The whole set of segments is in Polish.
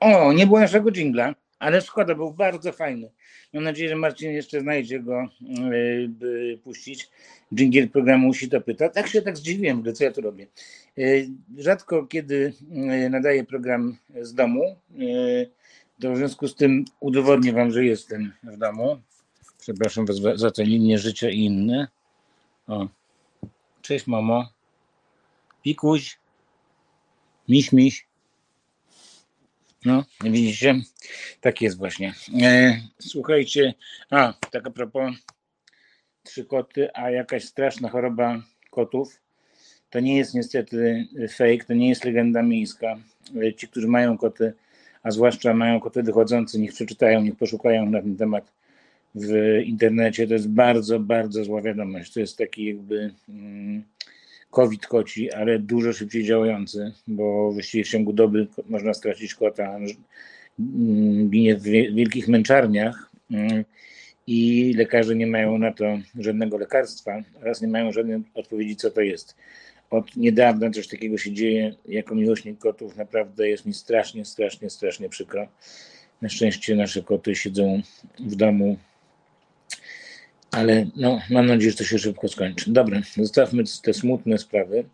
O, nie było naszego jingla, ale szkoda, był bardzo fajny. Mam nadzieję, że Marcin jeszcze znajdzie go, y, by puścić. Dżingiel programu musi to pyta. Tak się tak zdziwiłem, że co ja tu robię. Y, rzadko kiedy y, nadaję program z domu, to w związku z tym udowodnię wam, że jestem w domu. Przepraszam was za te linie życia i inne. O. Cześć mamo. Pikuś. Miś, miś. No, widzicie? Tak jest właśnie. E, słuchajcie, a tak a propos trzy koty, a jakaś straszna choroba kotów. To nie jest niestety fake, to nie jest legenda miejska. E, ci, którzy mają koty, a zwłaszcza mają koty wychodzące, niech przeczytają, niech poszukają na ten temat w internecie. To jest bardzo, bardzo zła wiadomość. To jest taki jakby mm, COVID koci, ale dużo szybciej działający, bo właściwie w ciągu doby można stracić kota. Mm, ginie w wielkich męczarniach mm, i lekarze nie mają na to żadnego lekarstwa oraz nie mają żadnej odpowiedzi, co to jest. Od niedawna coś takiego się dzieje. Jako miłośnik kotów naprawdę jest mi strasznie, strasznie, strasznie przykro. Na szczęście nasze koty siedzą w domu ale no, mam nadzieję, że to się szybko skończy. Dobra, zostawmy te smutne sprawy.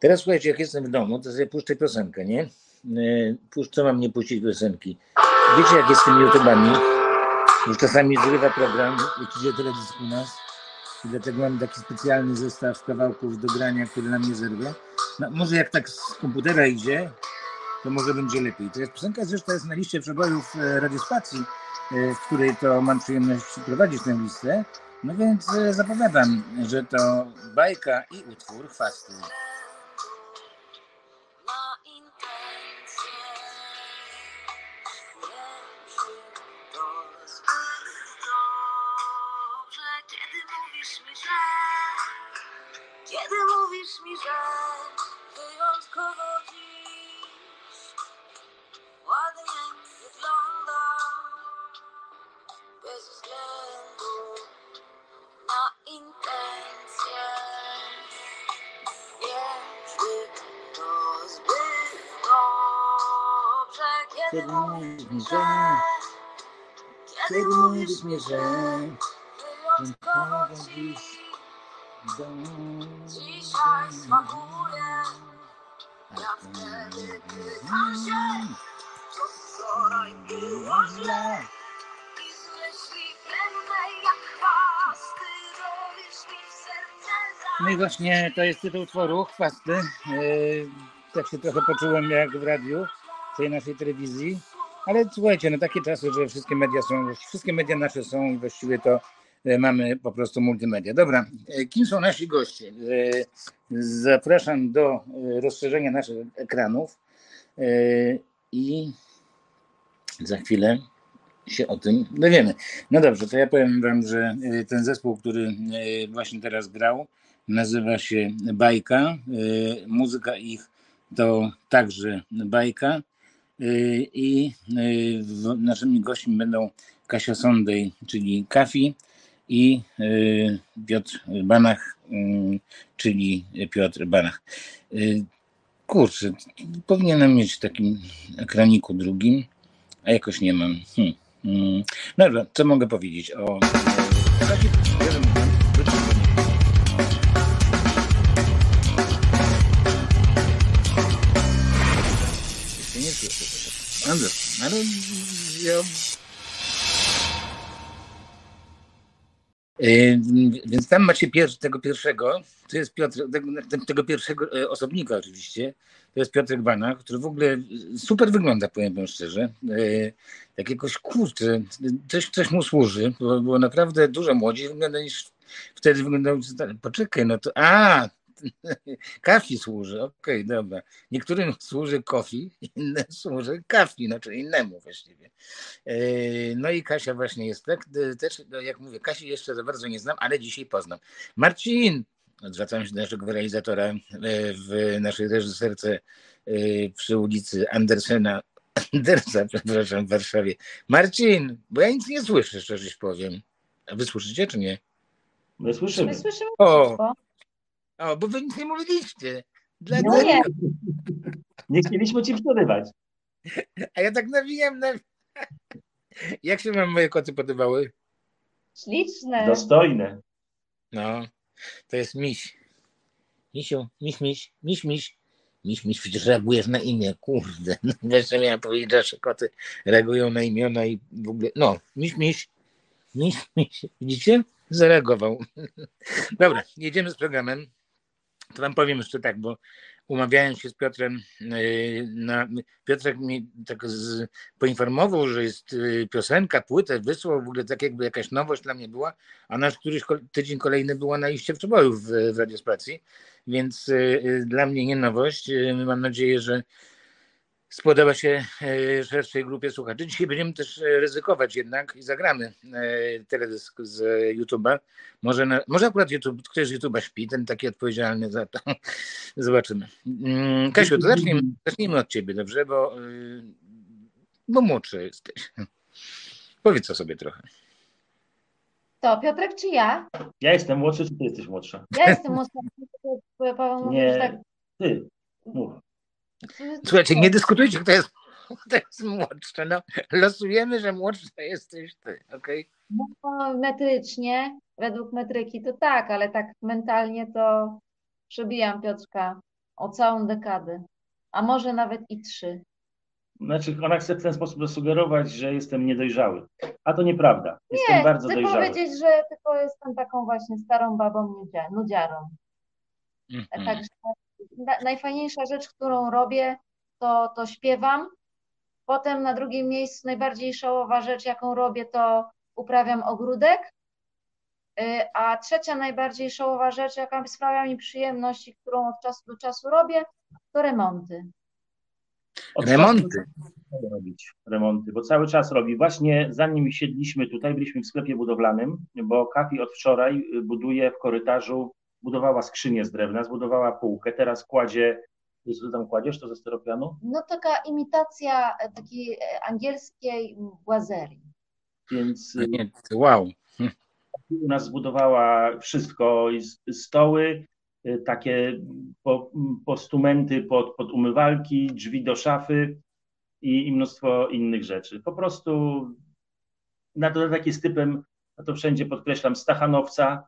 Teraz słuchajcie, jak jestem w domu, to sobie puszczę piosenkę, nie? E, co mam nie puścić piosenki? Wiecie, jak jest z tymi YouTubami? Już czasami zrywa program, jak idzie u nas. I dlatego mam taki specjalny zestaw kawałków do grania, który nam nie zerwie. No, może jak tak z komputera idzie, to może będzie lepiej. To jest piosenka zresztą jest na liście przebojów e, radiospacji, e, w której to mam przyjemność prowadzić tę listę. No więc e, zapowiadam, że to bajka i utwór chwasty. Mi, że dziś dziś Dzisiaj smakuje. Ja wtedy pytam się, co wczoraj było źle. I z myśli pędzę jak chwasty, robisz mi w serce No i właśnie to jest tytuł utworu, chwasty. Yy, tak się trochę poczułem jak w radiu, w tej naszej telewizji. Ale słuchajcie, no takie czasy, że wszystkie media są, wszystkie media nasze są i właściwie to e, mamy po prostu multimedia. Dobra, e, kim są nasi goście? E, Zapraszam do rozszerzenia naszych ekranów i za chwilę się o tym dowiemy. No dobrze, to ja powiem wam, że ten zespół, który właśnie teraz grał, nazywa się Bajka. Muzyka ich to także bajka. Y, I y, naszymi gośćmi będą Kasia Sondej, czyli Kafi i y, Piotr Banach, czyli Piotr Banach. Kurczę, powinienem mieć w takim ekraniku drugim, a jakoś nie mam. Hmm. Mm. Dobra, co mogę powiedzieć o... ale ja... Yy, Więc tam macie tego pierwszego, to jest Piotr, tego, tego pierwszego e, osobnika oczywiście, to jest Piotrek Banach, który w ogóle super wygląda, powiem wam szczerze. Yy, Tak jakoś kurczę, coś, coś mu służy, bo było naprawdę dużo młodziej wygląda niż wtedy wyglądał. Poczekaj, no to a, kafi służy, okej, dobra. Niektórym służy kofi, innym służy kafi, znaczy innemu właściwie. E, No i Kasia właśnie jest tak, e, też no jak mówię, Kasi jeszcze za bardzo nie znam, ale dzisiaj poznam. Marcin, zwracam się do naszego realizatora e, w naszej reżyserce przy ulicy Andersena, Andersa, przepraszam, w Warszawie. Marcin, bo ja nic nie słyszę, szczerze powiem. A wy słyszycie, czy nie? My słyszymy. My słyszymy O. O, bo wy nic nie mówiliście. No Dlatego. nie. Nie chcieliśmy ci przerywać. A ja tak nawijam. nawijam. Jak się wam moje koty podobały? Śliczne. Dostojne. No, to jest miś. Misiu, miś, miś, miś, miś. Miś, miś, przecież reagujesz na imię, kurde. No, Wiesz, co miałem powiedzieć, że koty reagują na imiona i w ogóle, no, miś, miś, miś, miś. Widzicie? Zareagował. Dobra, jedziemy z programem. To wam powiem jeszcze tak, bo umawiałem się z Piotrem yy, na, Piotrek mi tak z, poinformował, że jest yy, piosenka, płytę, wysłał w ogóle tak jakby jakaś nowość dla mnie była, a nasz któryś tydzień kolejny była na iście w przeboju w, w radiospacji, więc yy, dla mnie nie nowość. Mam nadzieję, że spodoba się yy, szerszej grupie słuchaczy. Dzisiaj będziemy też yy, ryzykować jednak i zagramy yy, teledysk z YouTube'a. Może, na, może akurat YouTube, ktoś z YouTube'a śpi, ten taki odpowiedzialny za to. Zobaczymy. Mm, Kasiu, to zacznijmy, zacznijmy od ciebie, dobrze? Bo, yy, bo młodszy jesteś. Powiedz o sobie trochę. To Piotrek czy ja? Ja jestem młodszy, czy ty jesteś młodsza? Ja jestem mówi, że tak. Nie, ty. Mów. Słuchajcie, nie dyskutujcie, kto jest, kto jest młodszy. No, losujemy, że młodsza jesteś ty, okej? No, metrycznie, według metryki to tak, ale tak mentalnie to przebijam Piotrka o całą dekadę, a może nawet i trzy. Znaczy, ona chce w ten sposób zasugerować, że jestem niedojrzały. A to nieprawda. Jestem Nie, bardzo chcę dojrzały. powiedzieć, że tylko jestem taką właśnie starą babą nudzia- nudziarą. Mhm. Także najfajniejsza rzecz, którą robię, to, to śpiewam. Potem na drugim miejscu najbardziej szałowa rzecz, jaką robię, to uprawiam ogródek. Y, A trzecia najbardziej szałowa rzecz, jaka sprawia mi przyjemność i którą od czasu do czasu robię, to remonty. Od Remonty. robić remonty, bo cały czas robi. Właśnie zanim siedliśmy tutaj, byliśmy w sklepie budowlanym, bo Kafi od wczoraj y, buduje w korytarzu, budowała skrzynię z drewna, zbudowała półkę, teraz kładzie, co tam kładziesz, to ze styropianu? No taka imitacja e, takiej e, angielskiej błazerii. Więc No nie, wow. u nas zbudowała wszystko, stoły, y, takie po- postumenty pod, pod umywalki, drzwi do szafy i, i mnóstwo innych rzeczy. Po prostu na dodatek jest typem, a to wszędzie podkreślam, stachanowca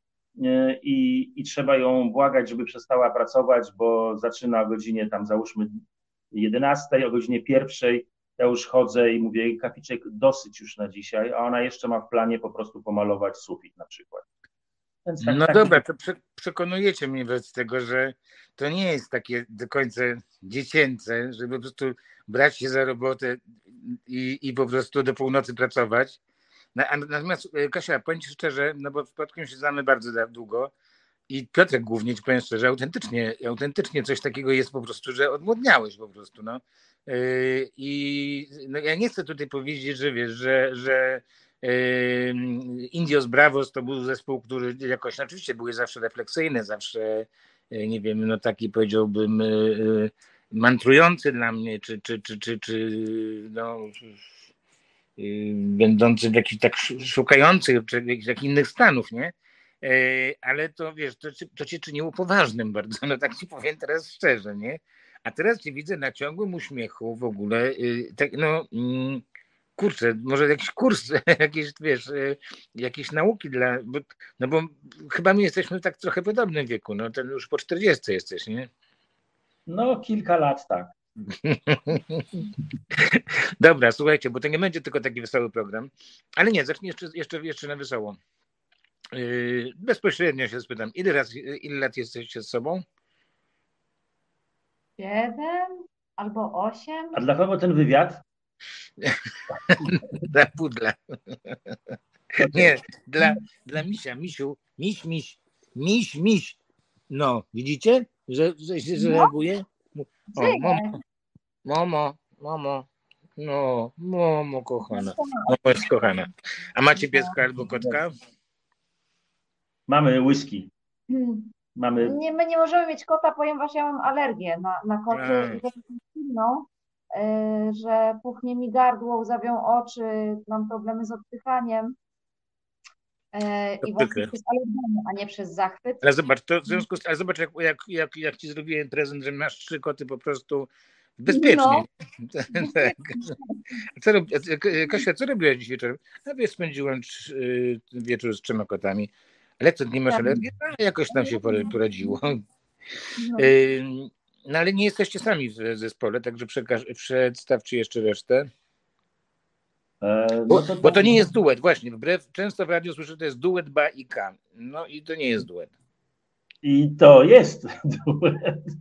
i, i trzeba ją błagać, żeby przestała pracować, bo zaczyna o godzinie tam załóżmy 11, o godzinie pierwszej ja już chodzę i mówię, kaficzek, dosyć już na dzisiaj, a ona jeszcze ma w planie po prostu pomalować sufit na przykład. Tak, No tak, dobra, to prze, przekonujecie mnie wobec tego, że to nie jest takie do końca dziecięce, żeby po prostu brać się za robotę i, i po prostu do północy pracować. Natomiast e, Kasia, powiem Ci szczerze, no bo w przypadku się znamy bardzo długo i Piotrek głównie Ci powiem szczerze, autentycznie, autentycznie coś takiego jest po prostu, że odmłodniałeś po prostu, no. Yy, I no, ja nie chcę tutaj powiedzieć, że wiesz, że, że yy, Indios Bravos to był zespół, który jakoś, no, oczywiście były zawsze refleksyjne, zawsze, nie wiem, no taki powiedziałbym mantrujący dla mnie, czy, czy, czy, czy, czy no, będący w jakichś tak sz- szukających, czy jakichś takich innych stanów, nie? Yy, Ale to wiesz, to, to cię czyniło poważnym bardzo, no tak ci powiem teraz szczerze, nie? A teraz cię widzę na ciągłym uśmiechu w ogóle. yy, Tak, no, mm, kurczę, może jakiś kurs, jakieś, wiesz, yy, jakieś nauki dla. Bo, no bo chyba my jesteśmy tak trochę podobnym wieku. No ten już po 40 jesteś, nie? No, kilka lat tak. Dobra, słuchajcie, bo to nie będzie tylko taki wesoły program. Ale nie, zacznij jeszcze, jeszcze, jeszcze na wesoło. Yy, bezpośrednio się spytam, ile, raz, ile lat jesteście z sobą? Siedem albo osiem? A dla kogo ten wywiad? Dla pudla. Nie, dla, dla misia, misiu, miś, miś, miś, miś. No, widzicie, że, że się No. reaguje? O, Żyje. Mamo, mamo, no, mamo kochana, mamo jest kochana. A macie pieska albo kotka? Mamy whisky, Hmm. mamy Nie, my nie możemy mieć kota, ponieważ ja mam alergię na, na koty y, że puchnie mi gardło, łzawią oczy, mam problemy z oddychaniem. To I właśnie przez alergię, a nie przez zachwyt. Ale zobacz, to w związku z, ale zobacz jak, jak, jak, jak ci zrobiłem prezent, że masz trzy koty po prostu Bezpiecznie. No. tak. Co, rob- Kasia, co robiłaś dziś wieczorem? No wiesz, spędziłem y, wieczór z trzema kotami. Ale co, nie masz Tak. alergii? No, jakoś tam się pora- poradziło. No. Y, No ale nie jesteście sami w zespole, także przekaż- przedstawcie jeszcze resztę. E, no Bo, to- bo to nie jest duet, właśnie. Wbrew, często w radiu słyszę, że to jest duet ba i K. No i to nie jest duet. I to jest duet.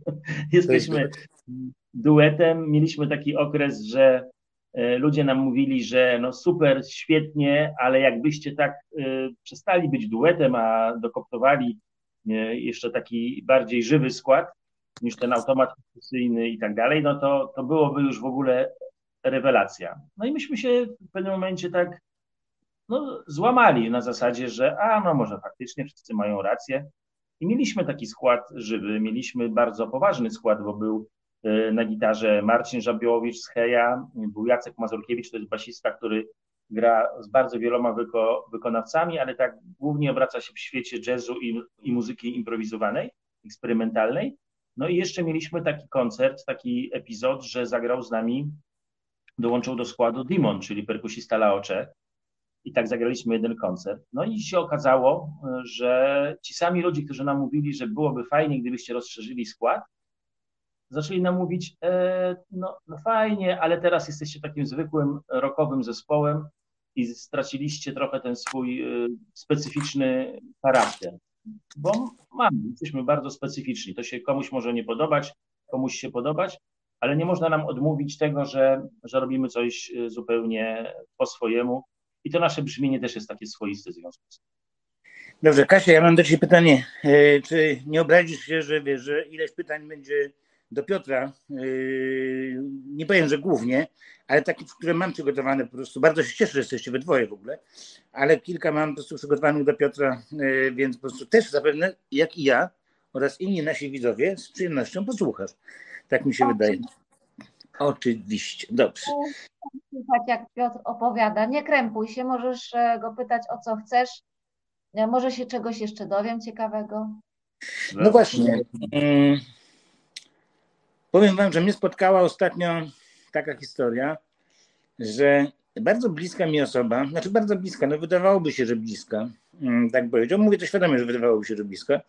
To jest Jesteśmy duet. Duetem. Mieliśmy taki okres, że e, ludzie nam mówili, że no super, świetnie, ale jakbyście tak e, przestali być duetem, a dokoptowali e, jeszcze taki bardziej żywy skład niż ten automat dyskusyjny i tak dalej, no to, to byłoby już w ogóle rewelacja. No i myśmy się w pewnym momencie tak no, złamali na zasadzie, że a no może faktycznie wszyscy mają rację. I mieliśmy taki skład żywy, mieliśmy bardzo poważny skład, bo był na gitarze Marcin Żabiłowicz z Heja, był Jacek Mazurkiewicz, to jest basista, który gra z bardzo wieloma wyko, wykonawcami, ale tak głównie obraca się w świecie jazzu i, i muzyki improwizowanej, eksperymentalnej. No i jeszcze mieliśmy taki koncert, taki epizod, że zagrał z nami, dołączył do składu Dimon, czyli perkusista Laocze. I tak zagraliśmy jeden koncert. No i się okazało, że ci sami ludzie, którzy nam mówili, że byłoby fajnie, gdybyście rozszerzyli skład, zaczęli nam mówić, e, no, no fajnie, ale teraz jesteście takim zwykłym rockowym zespołem i straciliście trochę ten swój e, specyficzny charakter. Bo mamy, jesteśmy bardzo specyficzni. To się komuś może nie podobać, komuś się podobać, ale nie można nam odmówić tego, że, że robimy coś e, zupełnie po swojemu. I to nasze brzmienie też jest takie swoiste w związku z tym. Dobrze, Kasia, ja mam do Ciebie pytanie. E, Czy nie obrazisz się, że wiesz, że ileś pytań będzie do Piotra? E, Nie powiem, że głównie, ale takie, które mam przygotowane po prostu. Bardzo się cieszę, że jesteście we dwoje w ogóle, ale kilka mam po prostu przygotowanych do Piotra, e, więc po prostu też zapewne, jak i ja oraz inni nasi widzowie, z przyjemnością posłuchasz. Tak mi się wydaje. Oczywiście. Dobrze. Słuchać, jak Piotr opowiada. Nie krępuj się, możesz e, go pytać o co chcesz. E, Może się czegoś jeszcze dowiem ciekawego. No właśnie. Powiem wam, że mnie spotkała ostatnio taka historia, że bardzo bliska mi osoba, znaczy bardzo bliska, no wydawałoby się, że bliska, mm, tak powiedział. Mówię to świadomie, że wydawałoby się, że bliska.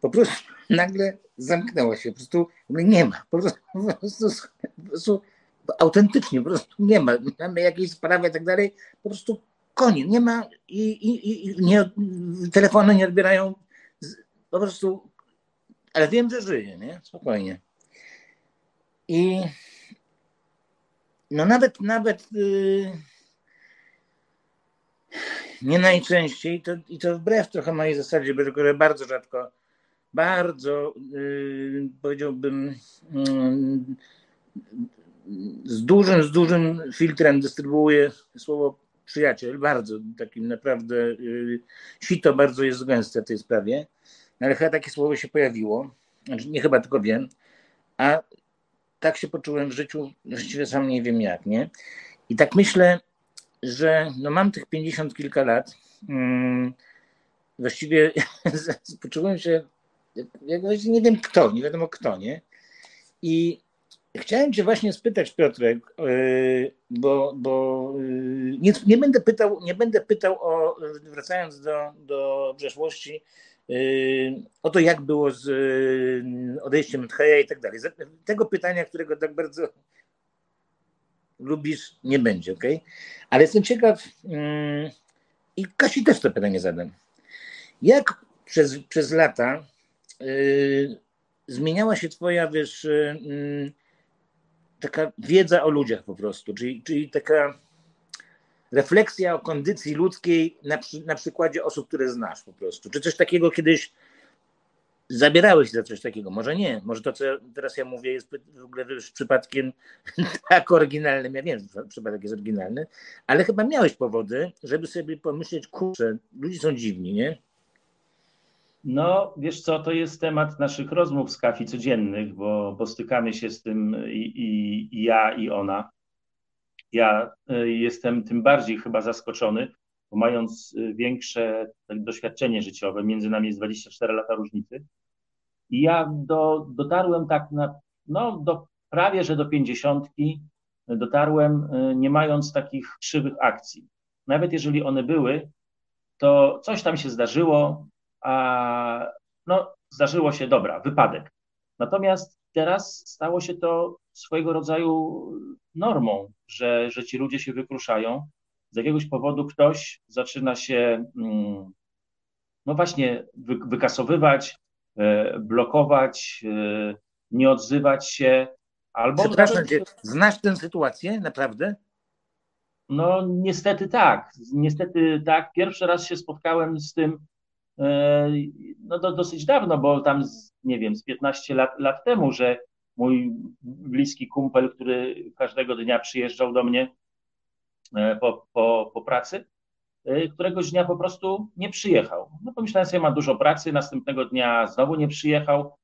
Po prostu nagle zamknęła się, po prostu nie ma, po prostu, po prostu, po prostu autentycznie, po prostu nie ma. Mamy jakieś sprawy i tak dalej, po prostu koniec, nie ma i, i, i nie, telefony nie odbierają, po prostu, ale wiem, że żyje, nie? Spokojnie. I no nawet, nawet yy, nie najczęściej, to, i to wbrew trochę mojej zasadzie, bo tylko bardzo rzadko, bardzo yy, powiedziałbym yy, z dużym, z dużym filtrem dystrybuuję słowo przyjaciel, bardzo takim naprawdę yy, sito bardzo jest gęste w tej sprawie, ale chyba takie słowo się pojawiło, znaczy nie chyba, tylko wiem, a tak się poczułem w życiu, właściwie sam nie wiem jak, nie? I tak myślę, że no mam tych 50 kilka lat. mm, Właściwie poczułem się, jak nie wiem kto, nie wiadomo kto, nie? I chciałem Cię właśnie spytać, Piotrek, yy, bo, bo yy, nie, nie, będę pytał, nie będę pytał o, wracając do, do przeszłości, o to, jak było z yy, odejściem Tcheja i tak dalej. Tego pytania, którego tak bardzo lubisz, nie będzie, ok? Ale jestem ciekaw mm, i Kasi też to pytanie zadam. Jak przez, przez lata yy, zmieniała się twoja, wiesz, yy, taka wiedza o ludziach po prostu, czyli, czyli taka refleksja o kondycji ludzkiej na, przy, na przykładzie osób, które znasz po prostu. Czy coś takiego kiedyś zabierałeś za coś takiego? Może nie. Może to, co teraz ja mówię, jest w ogóle już przypadkiem tak oryginalnym. Ja wiem, że przypadek jest oryginalny, ale chyba miałeś powody, żeby sobie pomyśleć, kurczę, ludzie są dziwni, nie? No, wiesz co, to jest temat naszych rozmów z Kafi codziennych, bo, bo stykamy się z tym i, i, i ja, i ona. Ja y, jestem tym bardziej chyba zaskoczony, bo mając y, większe tak, doświadczenie życiowe, między nami jest 24 lata różnicy, i ja do, dotarłem tak na, no, do prawie że do pięćdziesiątki dotarłem, nie mając takich krzywych akcji. Nawet jeżeli one były, to coś tam się zdarzyło, a no, zdarzyło się, dobra, wypadek. Natomiast teraz stało się to swojego rodzaju normą, że, że ci ludzie się wykruszają. Z jakiegoś powodu ktoś zaczyna się, mm, no właśnie, wykasowywać, e, blokować, e, nie odzywać się. Albo Przepraszam cię, znasz tę sytuację naprawdę? No niestety tak, niestety tak. Pierwszy raz się spotkałem z tym no do, dosyć dawno, bo tam nie wiem, z 15 lat, lat temu, że mój bliski kumpel, który każdego dnia przyjeżdżał do mnie e, po, po, po pracy, e, któregoś dnia po prostu nie przyjechał. No pomyślałem sobie, ma dużo pracy, następnego dnia znowu nie przyjechał,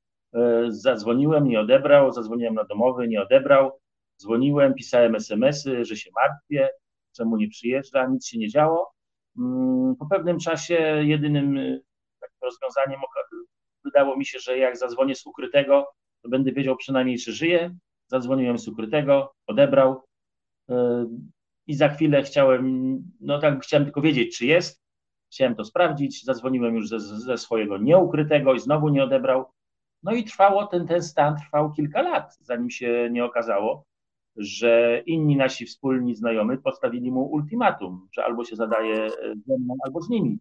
zadzwoniłem, nie odebrał, zadzwoniłem na domowy, nie odebrał, dzwoniłem, pisałem smsy, że się martwię, czemu nie przyjeżdża, nic się nie działo. Mm, po pewnym czasie jedynym y, rozwiązaniem wydało mi się, że jak zadzwonię z ukrytego, to będę wiedział przynajmniej, czy żyje. Zadzwoniłem z ukrytego, odebrał y, i za chwilę chciałem, no tak chciałem tylko wiedzieć, czy jest. Chciałem to sprawdzić, zadzwoniłem już ze, ze swojego nieukrytego i znowu nie odebrał. No i trwało, ten, ten stan trwał kilka lat, zanim się nie okazało, że inni nasi wspólni znajomi postawili mu ultimatum, że albo się zadaje ze mną, albo z nimi.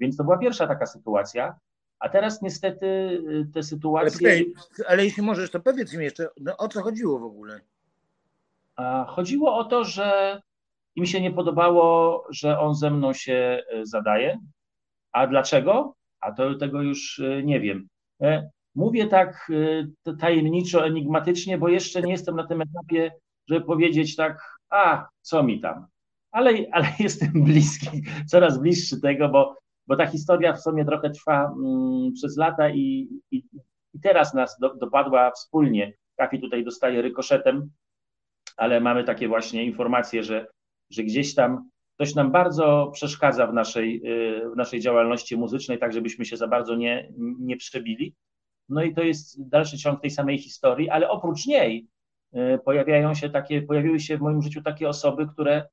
Więc to była pierwsza taka sytuacja. A teraz niestety y, te sytuacje. Ale, ale jeśli możesz, to powiedz mi jeszcze, no, o co chodziło w ogóle? Chodziło o to, że im się nie podobało, że on ze mną się y, zadaje. A dlaczego? A to tego już nie wiem. E, mówię tak tajemniczo, enigmatycznie, bo jeszcze nie jestem na tym etapie, żeby powiedzieć tak, a co mi tam. Ale, ale jestem bliski, coraz bliższy tego, bo, bo ta historia w sumie trochę trwa mm, przez lata i, i, i teraz nas do, dopadła wspólnie. Kafi tutaj dostaje rykoszetem, ale mamy takie właśnie informacje, że, że gdzieś tam ktoś nam bardzo przeszkadza w naszej, y, w naszej działalności muzycznej, tak żebyśmy się za bardzo nie, nie przebili. No i to jest dalszy ciąg tej samej historii, ale oprócz niej pojawiają się takie, pojawiły się w moim życiu takie osoby, które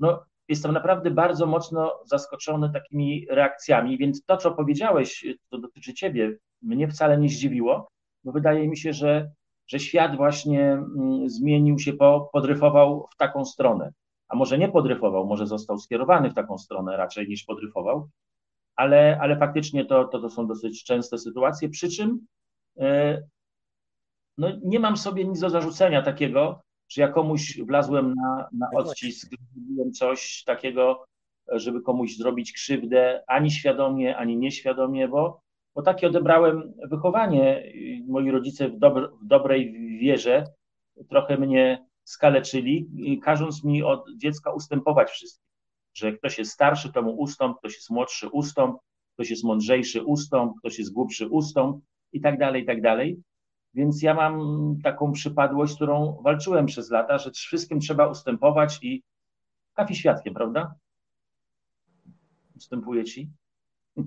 no, jestem naprawdę bardzo mocno zaskoczony takimi reakcjami, więc to, co powiedziałeś, to dotyczy ciebie, mnie wcale nie zdziwiło, bo wydaje mi się, że, że świat właśnie mm, zmienił się, po, podryfował w taką stronę. A może nie podryfował, może został skierowany w taką stronę raczej niż podryfował, ale, ale faktycznie to, to, to są dosyć częste sytuacje, przy czym e, no nie mam sobie nic do zarzucenia takiego, że ja komuś wlazłem na, na odcisk, zrobiłem coś takiego, żeby komuś zrobić krzywdę, ani świadomie, ani nieświadomie, bo, bo takie odebrałem wychowanie. Moi rodzice w, dobr, w dobrej wierze trochę mnie skaleczyli, każąc mi od dziecka ustępować wszystkim. Że ktoś jest starszy, to mu ustąp, ktoś jest młodszy, ustąp, ktoś jest mądrzejszy, ustąp, ktoś jest głupszy, ustąp i tak dalej, i tak dalej. Więc ja mam taką przypadłość, którą walczyłem przez lata, że wszystkim trzeba ustępować i kafi świadkiem, prawda? Ustępuję ci.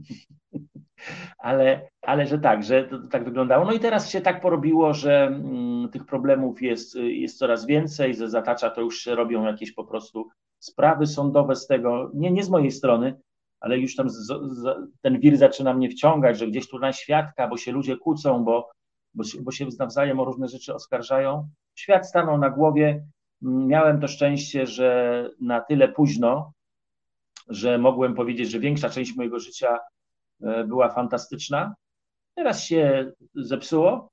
ale, ale że tak, że to, to, tak wyglądało. No i teraz się tak porobiło, że mm, tych problemów jest, jest coraz więcej, ze zatacza to już się robią jakieś po prostu sprawy sądowe z tego, nie, nie z mojej strony, ale już tam z, z, ten wir zaczyna mnie wciągać, że gdzieś tu na świadka, bo się ludzie kłócą, bo bo bo się nawzajem o różne rzeczy oskarżają. Świat stanął na głowie. Miałem to szczęście, że na tyle późno, że mogłem powiedzieć, że większa część mojego życia e, była fantastyczna. Teraz się zepsuło.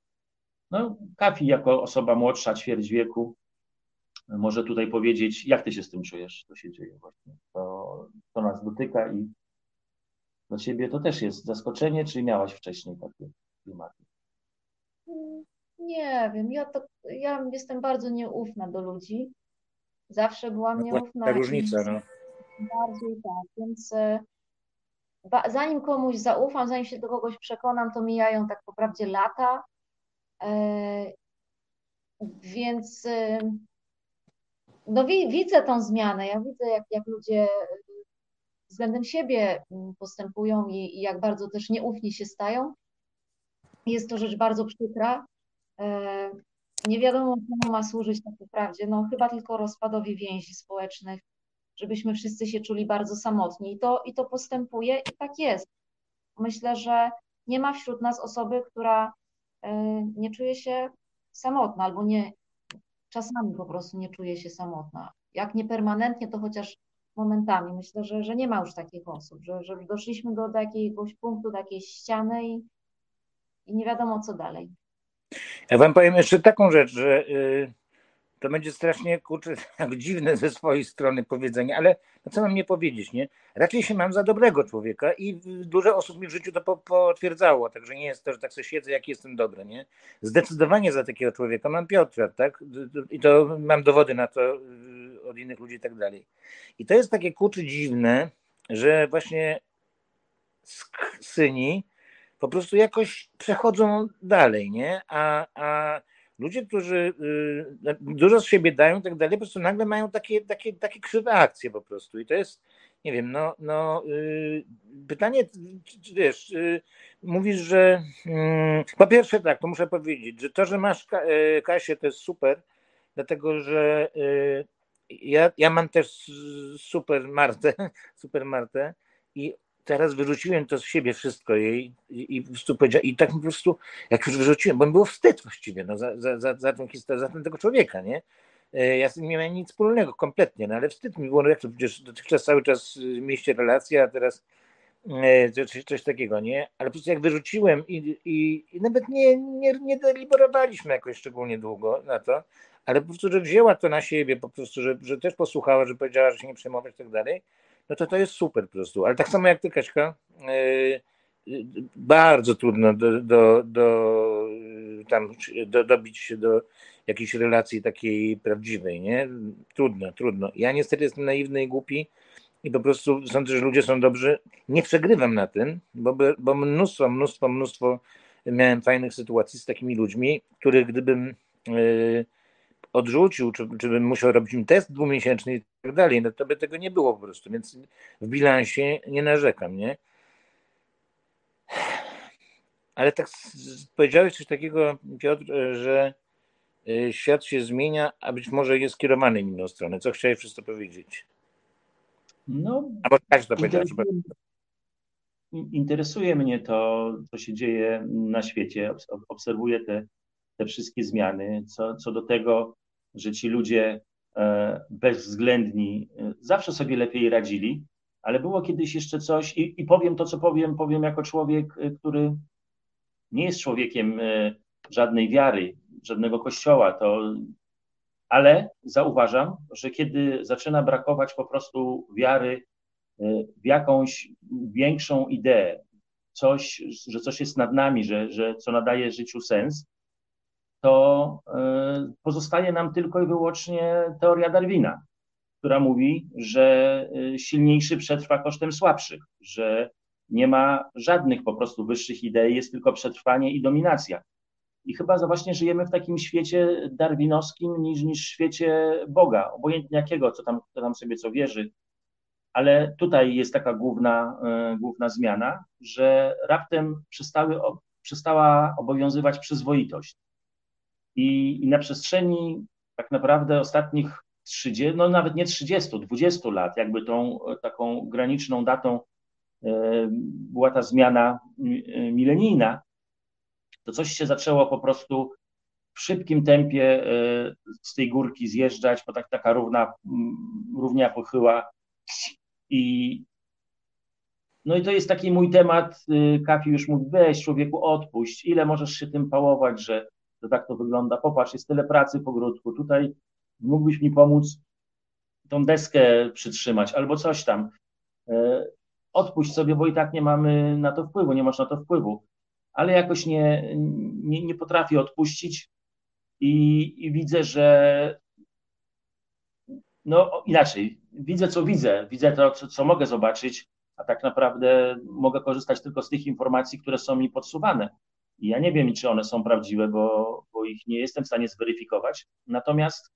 No, Kafi jako osoba młodsza, ćwierć wieku, może tutaj powiedzieć, jak ty się z tym czujesz, co się dzieje właśnie. To, to nas dotyka i dla ciebie to też jest zaskoczenie, czy miałaś wcześniej takie klimaty? Nie wiem, ja, to, ja jestem bardzo nieufna do ludzi. Zawsze byłam no nieufna. Ta różnica, no. Bardziej tak, więc e, zanim komuś zaufam, zanim się do kogoś przekonam, to mijają tak naprawdę lata. E, więc e, no, widzę tą zmianę. Ja widzę, jak, jak ludzie względem siebie postępują i, i jak bardzo też nieufni się stają. Jest to rzecz bardzo przykra. E, Nie wiadomo, czemu ma służyć tak naprawdę. No chyba tylko rozpadowi więzi społecznych, żebyśmy wszyscy się czuli bardzo samotni. I to, i to postępuje i tak jest. Myślę, że nie ma wśród nas osoby, która y, nie czuje się samotna albo nie, czasami po prostu nie czuje się samotna. Jak nie permanentnie, to chociaż momentami. Myślę, że, że nie ma już takich osób, że, że doszliśmy do, do jakiegoś punktu, do jakiejś ściany i, i nie wiadomo co dalej. Ja wam powiem jeszcze taką rzecz, że y, to będzie strasznie kurczę, tak dziwne ze swojej strony powiedzenie, ale no co mam nie powiedzieć, nie? Raczej się mam za dobrego człowieka i dużo osób mi w życiu to po, potwierdzało, także nie jest to, że tak sobie siedzę, jak jestem dobry, nie? Zdecydowanie za takiego człowieka mam Piotra, tak? I to mam dowody na to y, od innych ludzi i tak dalej. I to jest takie kurczę dziwne, że właśnie syni po prostu jakoś przechodzą dalej, nie? A, a ludzie, którzy y, dużo z siebie dają i tak dalej, po prostu nagle mają takie, takie, takie krzywe akcje po prostu. I to jest, nie wiem, no, no y, pytanie, wiesz, y, mówisz, że mm, po pierwsze tak, to muszę powiedzieć, że to, że masz Kasię, to jest super, dlatego że ja, ja mam też super Martę, super Martę i teraz wyrzuciłem to z siebie wszystko jej i, i po prostu i tak po prostu, jak już wyrzuciłem, bo mi było wstyd właściwie no, za, za, za, za tą historię, za tego człowieka, nie? E, ja z nie miałem nic wspólnego kompletnie, no ale wstyd mi było, no jak to przecież dotychczas cały czas mieście relacje, a teraz e, coś, coś takiego, nie? Ale po prostu jak wyrzuciłem i, i, i nawet nie, nie, nie deliberowaliśmy jakoś szczególnie długo na to, ale po prostu, że wzięła to na siebie, po prostu, że, że też posłuchała, że powiedziała, że się nie przejmować i tak dalej, no to to jest super po prostu. Ale tak samo jak ty, Kaśka, yy, bardzo trudno do, do, do, tam, do, dobić się do jakiejś relacji takiej prawdziwej, nie? Trudno, trudno. Ja niestety jestem naiwny i głupi i po prostu sądzę, że ludzie są dobrzy. Nie przegrywam na tym, bo, bo mnóstwo, mnóstwo, mnóstwo miałem fajnych sytuacji z takimi ludźmi, których gdybym yy, odrzucił, czy, czy bym musiał robić im test dwumiesięczny i tak dalej, no to by tego nie było po prostu, więc w bilansie nie narzekam, nie? Ale tak powiedziałeś coś takiego, Piotr, że y, świat się zmienia, a być może jest kierowany w inną stronę. Co chciałeś przez to powiedzieć? No, Albo to interesuje, interesuje mnie to, co się dzieje na świecie. Obserwuję te, te wszystkie zmiany. Co, co do tego, że ci ludzie e, bezwzględni e, zawsze sobie lepiej radzili, ale było kiedyś jeszcze coś i, i powiem to, co powiem, powiem jako człowiek, e, który nie jest człowiekiem żadnej wiary, żadnego kościoła, to ale zauważam, że kiedy zaczyna brakować po prostu wiary w jakąś większą ideę, coś, że coś jest nad nami, że, że co nadaje życiu sens, to e, pozostaje nam tylko i wyłącznie teoria Darwina, która mówi, że e, silniejszy przetrwa kosztem słabszych, że nie ma żadnych po prostu wyższych idei, jest tylko przetrwanie i dominacja. I chyba właśnie żyjemy w takim świecie darwinowskim niż, niż świecie Boga, obojętnie jakiego, co tam, kto tam sobie co wierzy. Ale tutaj jest taka główna, e, główna zmiana, że raptem przestały, przestała obowiązywać przyzwoitość. I, i na przestrzeni tak naprawdę ostatnich 30, no nawet nie 30, 20 lat, jakby tą taką graniczną datą e, była ta zmiana e, milenijna, to coś się zaczęło po prostu w szybkim tempie e, z tej górki zjeżdżać, bo tak, taka równa, równia pochyła. I no i to jest taki mój temat, Kafi już mówi, weź człowieku odpuść, ile możesz się tym pałować, że że tak to wygląda. Popatrz, jest tyle pracy w ogródku, tutaj mógłbyś mi pomóc tą deskę przytrzymać albo coś tam. E, odpuść sobie, bo i tak nie mamy na to wpływu, nie masz na to wpływu. Ale jakoś nie, nie, nie potrafię odpuścić i, i widzę, że no inaczej, widzę co widzę, widzę to, co, co mogę zobaczyć, a tak naprawdę mogę korzystać tylko z tych informacji, które są mi podsuwane. I ja nie wiem, czy one są prawdziwe, bo, bo ich nie jestem w stanie zweryfikować. Natomiast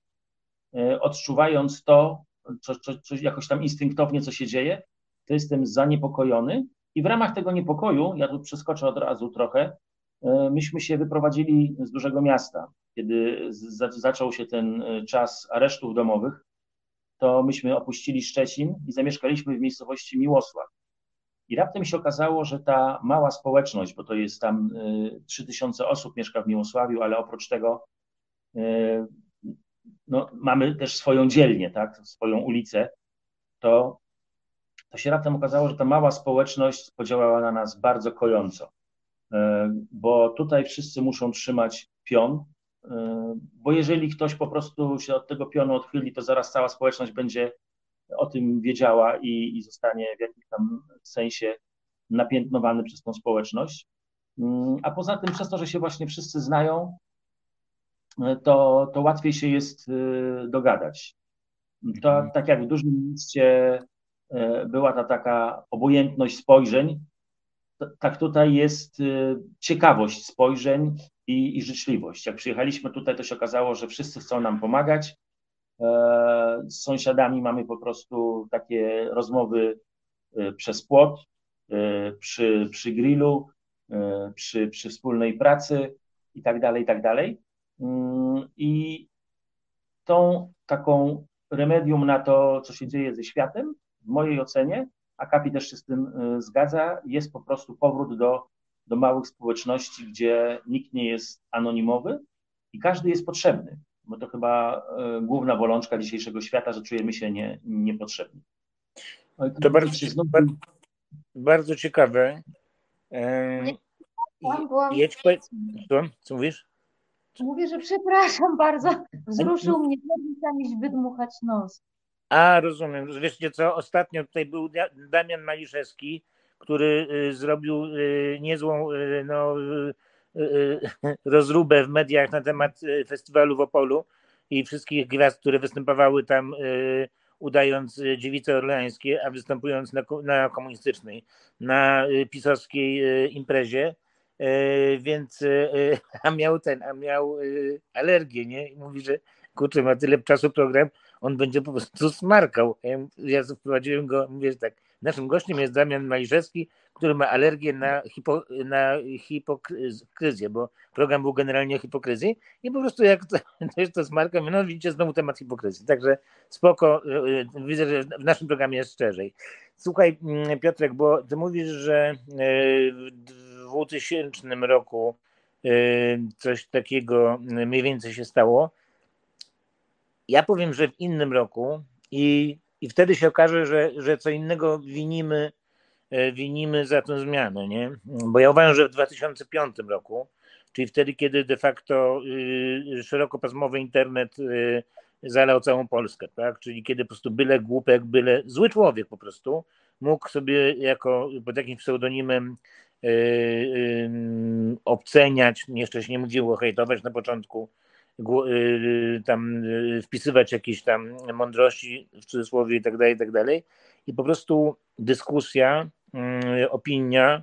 e, odczuwając to, co, co, co, jakoś tam instynktownie, co się dzieje, to jestem zaniepokojony. I w ramach tego niepokoju, ja tu przeskoczę od razu trochę, myśmy się wyprowadzili z dużego miasta. Kiedy zaczął się ten czas aresztów domowych, to myśmy opuścili Szczecin i zamieszkaliśmy w miejscowości Miłosław. I raptem się okazało, że ta mała społeczność, bo to jest tam 3000 osób mieszka w Miłosławiu, ale oprócz tego no, mamy też swoją dzielnię, tak, swoją ulicę, to, to się raptem okazało, że ta mała społeczność podziałała na nas bardzo kojąco, e, bo tutaj wszyscy muszą trzymać pion, bo jeżeli ktoś po prostu się od tego pionu odchyli, to zaraz cała społeczność będzie o tym wiedziała i, i zostanie w jakimś tam sensie napiętnowany przez tą społeczność. Mm, a poza tym, przez to, że się właśnie wszyscy znają, to, to łatwiej się jest y, dogadać. To mhm. tak jak w dużym mieście y, była ta taka obojętność spojrzeń, tak tutaj jest y, ciekawość spojrzeń i, i życzliwość. Jak przyjechaliśmy tutaj, to się okazało, że wszyscy chcą nam pomagać. E, z sąsiadami mamy po prostu takie rozmowy przez płot, przy, przy grillu, przy, przy wspólnej pracy i tak dalej, i tak dalej. Mm, I tą taką remedium na to, co się dzieje ze światem, w mojej ocenie, a Kapi też się z tym zgadza, jest po prostu powrót do, do małych społeczności, gdzie nikt nie jest anonimowy i każdy jest potrzebny, bo to chyba y, główna bolączka dzisiejszego świata, że czujemy się nie, niepotrzebni. To bardzo, znowu... bardzo, bardzo ciekawe. Jedź, co, co mówisz? Mówię, że przepraszam bardzo, wzruszył mnie mi zbyt dmuchać nos. A, rozumiem. Wiecie co, ostatnio tutaj był Damian Maliszewski, który y, zrobił y, niezłą y, no, rozróbę w mediach na temat festiwalu w Opolu i wszystkich gwiazd, które występowały tam udając dziewice orleańskie, a występując na, na komunistycznej, na pisowskiej imprezie więc a miał ten, a miał alergię, nie? I mówi, że kurczę, ma tyle czasu program, on będzie po prostu smarkał. Ja wprowadziłem go, mówię, że tak, naszym gościem jest Damian Maliszewski, który ma alergię na, hipo, na hipokryzję, bo program był generalnie o hipokryzji i po prostu jak to, to jest to smarka, no widzicie znowu temat hipokryzji. Także spoko, widzę, że w naszym programie jest szczerzej. Słuchaj mm, Piotrek, bo ty mówisz, że w 2000 roku y, coś takiego mniej więcej się stało. Ja powiem, że w innym roku i, i wtedy się okaże, że, że co innego winimy, y, winimy za tę zmianę, nie? Bo ja uważam, że w 2005 roku, czyli wtedy, kiedy de facto y, szerokopasmowy internet zalał całą Polskę, tak? Czyli kiedy po prostu byle głupek, byle zły człowiek po prostu mógł sobie jako pod jakimś pseudonimem Y, y, obceniać, jeszcze się nie mówiło hejtować na początku, y, tam wpisywać jakieś tam mądrości w cudzysłowie i tak dalej, i tak dalej. I po prostu dyskusja, opinia,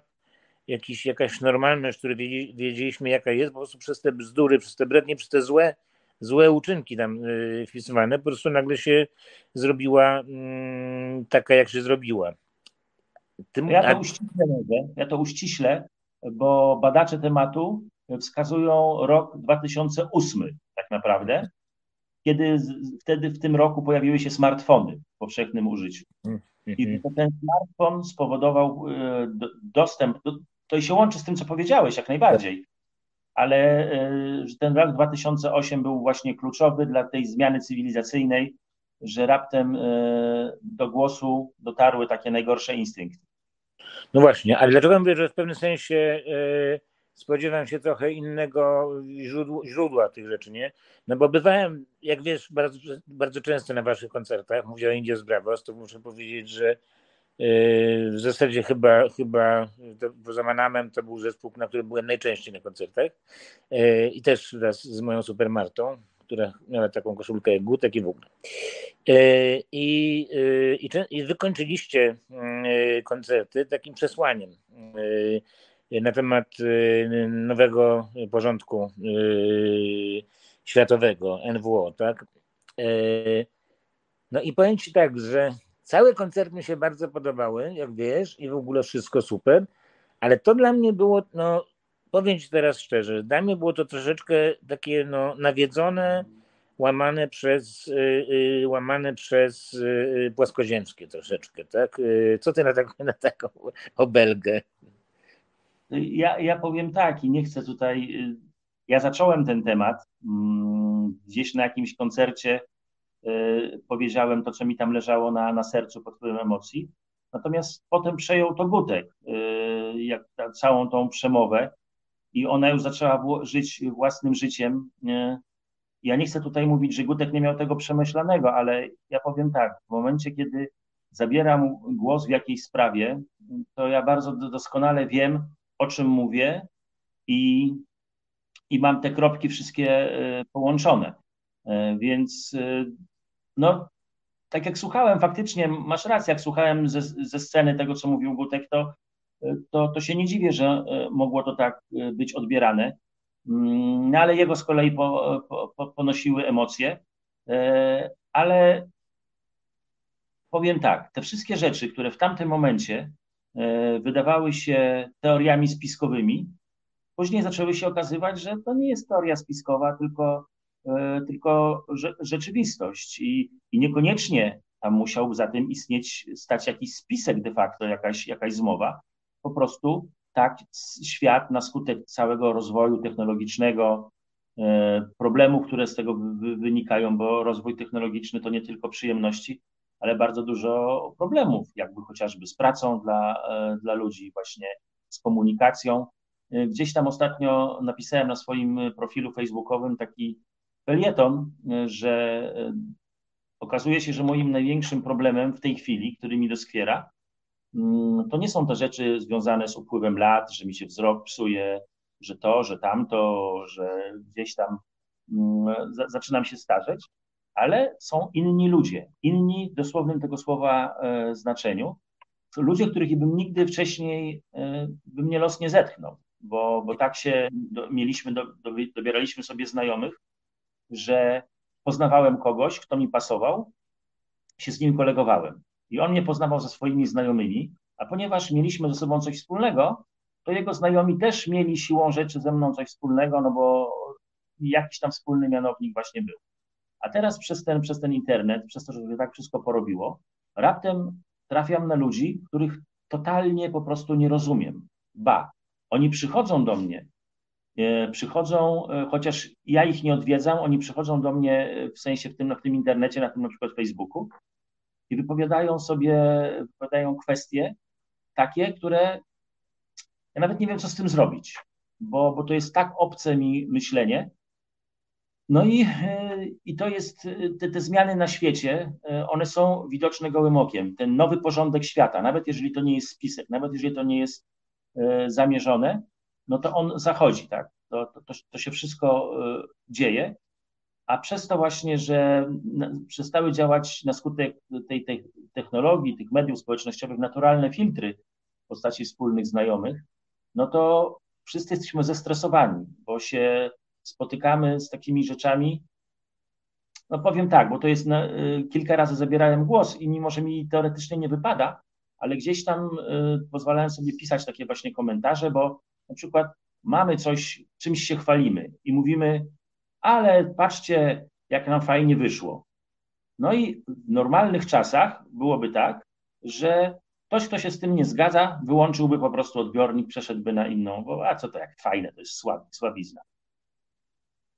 jakiś, jakaś normalność, której wiedzieliśmy jaka jest, po prostu przez te bzdury, przez te brednie, przez te złe, złe uczynki tam wpisywane, po prostu nagle się zrobiła taka, jak się zrobiła. Tym... Ja to uściślę, ja to uściślę, bo badacze tematu wskazują rok 2008 tak naprawdę, kiedy wtedy w tym roku pojawiły się smartfony w powszechnym użyciu. I mhm. ten smartfon spowodował e, dostęp, to się łączy z tym, co powiedziałeś, jak najbardziej, ale e, że ten rok 2008 był właśnie kluczowy dla tej zmiany cywilizacyjnej, że raptem e, do głosu dotarły takie najgorsze instynkty. No właśnie, ale dlaczego mówię, że w pewnym sensie spodziewam się trochę innego źródła, źródła, tych rzeczy, nie? No bo bywałem, jak wiesz, bardzo, bardzo często na waszych koncertach, mówię o Indios Bravos, to muszę powiedzieć, że e, w zasadzie chyba, chyba poza Manamem to był zespół, na którym byłem najczęściej na koncertach e, i też raz z moją super Martą, która miała taką koszulkę jak Gutek i w ogóle. E, I, i, wykończyliście koncerty takim przesłaniem na temat nowego porządku światowego, NWO, tak? No i powiem Ci tak, że całe koncerty mi się bardzo podobały, jak wiesz, i w ogóle wszystko super, ale to dla mnie było no, powiem Ci teraz szczerze, dla mnie było to troszeczkę takie no, nawiedzone, łamane przez, y, y, łamane przez y, płaskoziemskie troszeczkę, tak? Co Ty na, tak, na taką obelgę? Ja, ja powiem tak i nie chcę tutaj. Ja zacząłem ten temat mm, gdzieś na jakimś koncercie. Powiedziałem to, co mi tam leżało na, na sercu pod wpływem emocji. Natomiast potem przejął to Gutek, jak całą tą przemowę i ona już zaczęła żyć własnym życiem. Ja nie chcę tutaj mówić, że Gutek nie miał tego przemyślanego, ale ja powiem tak, w momencie, kiedy zabieram głos w jakiejś sprawie, to ja bardzo doskonale wiem, o czym mówię i, i mam te kropki wszystkie e, połączone. E, więc e, no, tak jak słuchałem, faktycznie masz rację, jak słuchałem ze, ze sceny tego, co mówił Gutek, to, to, to się nie dziwię, że mogło to tak być odbierane. Mm, no ale jego z kolei po, po, ponosiły emocje. Ale powiem tak, te wszystkie rzeczy, które w tamtym momencie wydawały się teoriami spiskowymi, później zaczęły się okazywać, że to nie jest teoria spiskowa, tylko, e, tylko rzeczywistość i, i niekoniecznie tam musiał za tym istnieć, stać jakiś spisek de facto, jakaś, jakaś zmowa. Po prostu tak świat na skutek całego rozwoju technologicznego, e, problemów, które z tego wynikają, bo rozwój technologiczny to nie tylko przyjemności, ale bardzo dużo problemów, jakby chociażby z pracą dla, e, dla ludzi, właśnie z komunikacją. E, gdzieś tam ostatnio napisałem na swoim profilu facebookowym taki felieton, e, że okazuje się, że moim największym problemem w tej chwili, który mi doskwiera, mm, to nie są te rzeczy związane z upływem lat, że mi się wzrok psuje, że to, że tamto, że gdzieś tam mm, zaczynam się starzeć, ale są inni ludzie, inni w dosłownym tego słowa e, znaczeniu, ludzie, których bym nigdy wcześniej e, bym mnie los nie zetchnął, bo, bo tak się do, mieliśmy, do, do, dobieraliśmy sobie znajomych, że poznawałem kogoś, kto mi pasował, się z nim kolegowałem. I on mnie poznawał ze swoimi znajomymi, a ponieważ mieliśmy ze sobą coś wspólnego, to jego znajomi też mieli siłą rzeczy ze mną coś wspólnego, no bo jakiś tam wspólny mianownik właśnie był. A teraz przez ten, przez ten internet, przez to, że tak wszystko porobiło, raptem trafiam na ludzi, których totalnie po prostu nie rozumiem. Ba, oni przychodzą do mnie, e, przychodzą, e, chociaż ja ich nie odwiedzam, oni przychodzą do mnie e, w sensie w tym, w tym internecie, na tym na przykład Facebooku i wypowiadają sobie, wypowiadają kwestie takie, które ja nawet nie wiem, co z tym zrobić, bo, bo to jest tak obce mi myślenie, no i, i to jest, e, te, te, zmiany na świecie, e, one są widoczne gołym okiem. Ten nowy porządek świata, nawet jeżeli to nie jest spisek, nawet jeżeli to nie jest zamierzone, no to on zachodzi, tak. To, to, to się wszystko dzieje, a przez to właśnie, że przestały działać na skutek tej, tej technologii, tych mediów społecznościowych naturalne filtry w postaci wspólnych znajomych, no to wszyscy jesteśmy zestresowani, bo się spotykamy z takimi rzeczami. No powiem tak, bo to jest na, y, kilka razy zabierałem głos i mimo, że mi teoretycznie nie wypada, ale gdzieś tam y, pozwalałem sobie pisać takie właśnie komentarze, bo na przykład mamy coś, czymś się chwalimy i mówimy, ale patrzcie, jak nam fajnie wyszło. No i w normalnych czasach byłoby tak, że ktoś, kto się z tym nie zgadza, wyłączyłby po prostu odbiornik, przeszedłby na inną, bo a co to jak fajne, to jest słab, słabizna.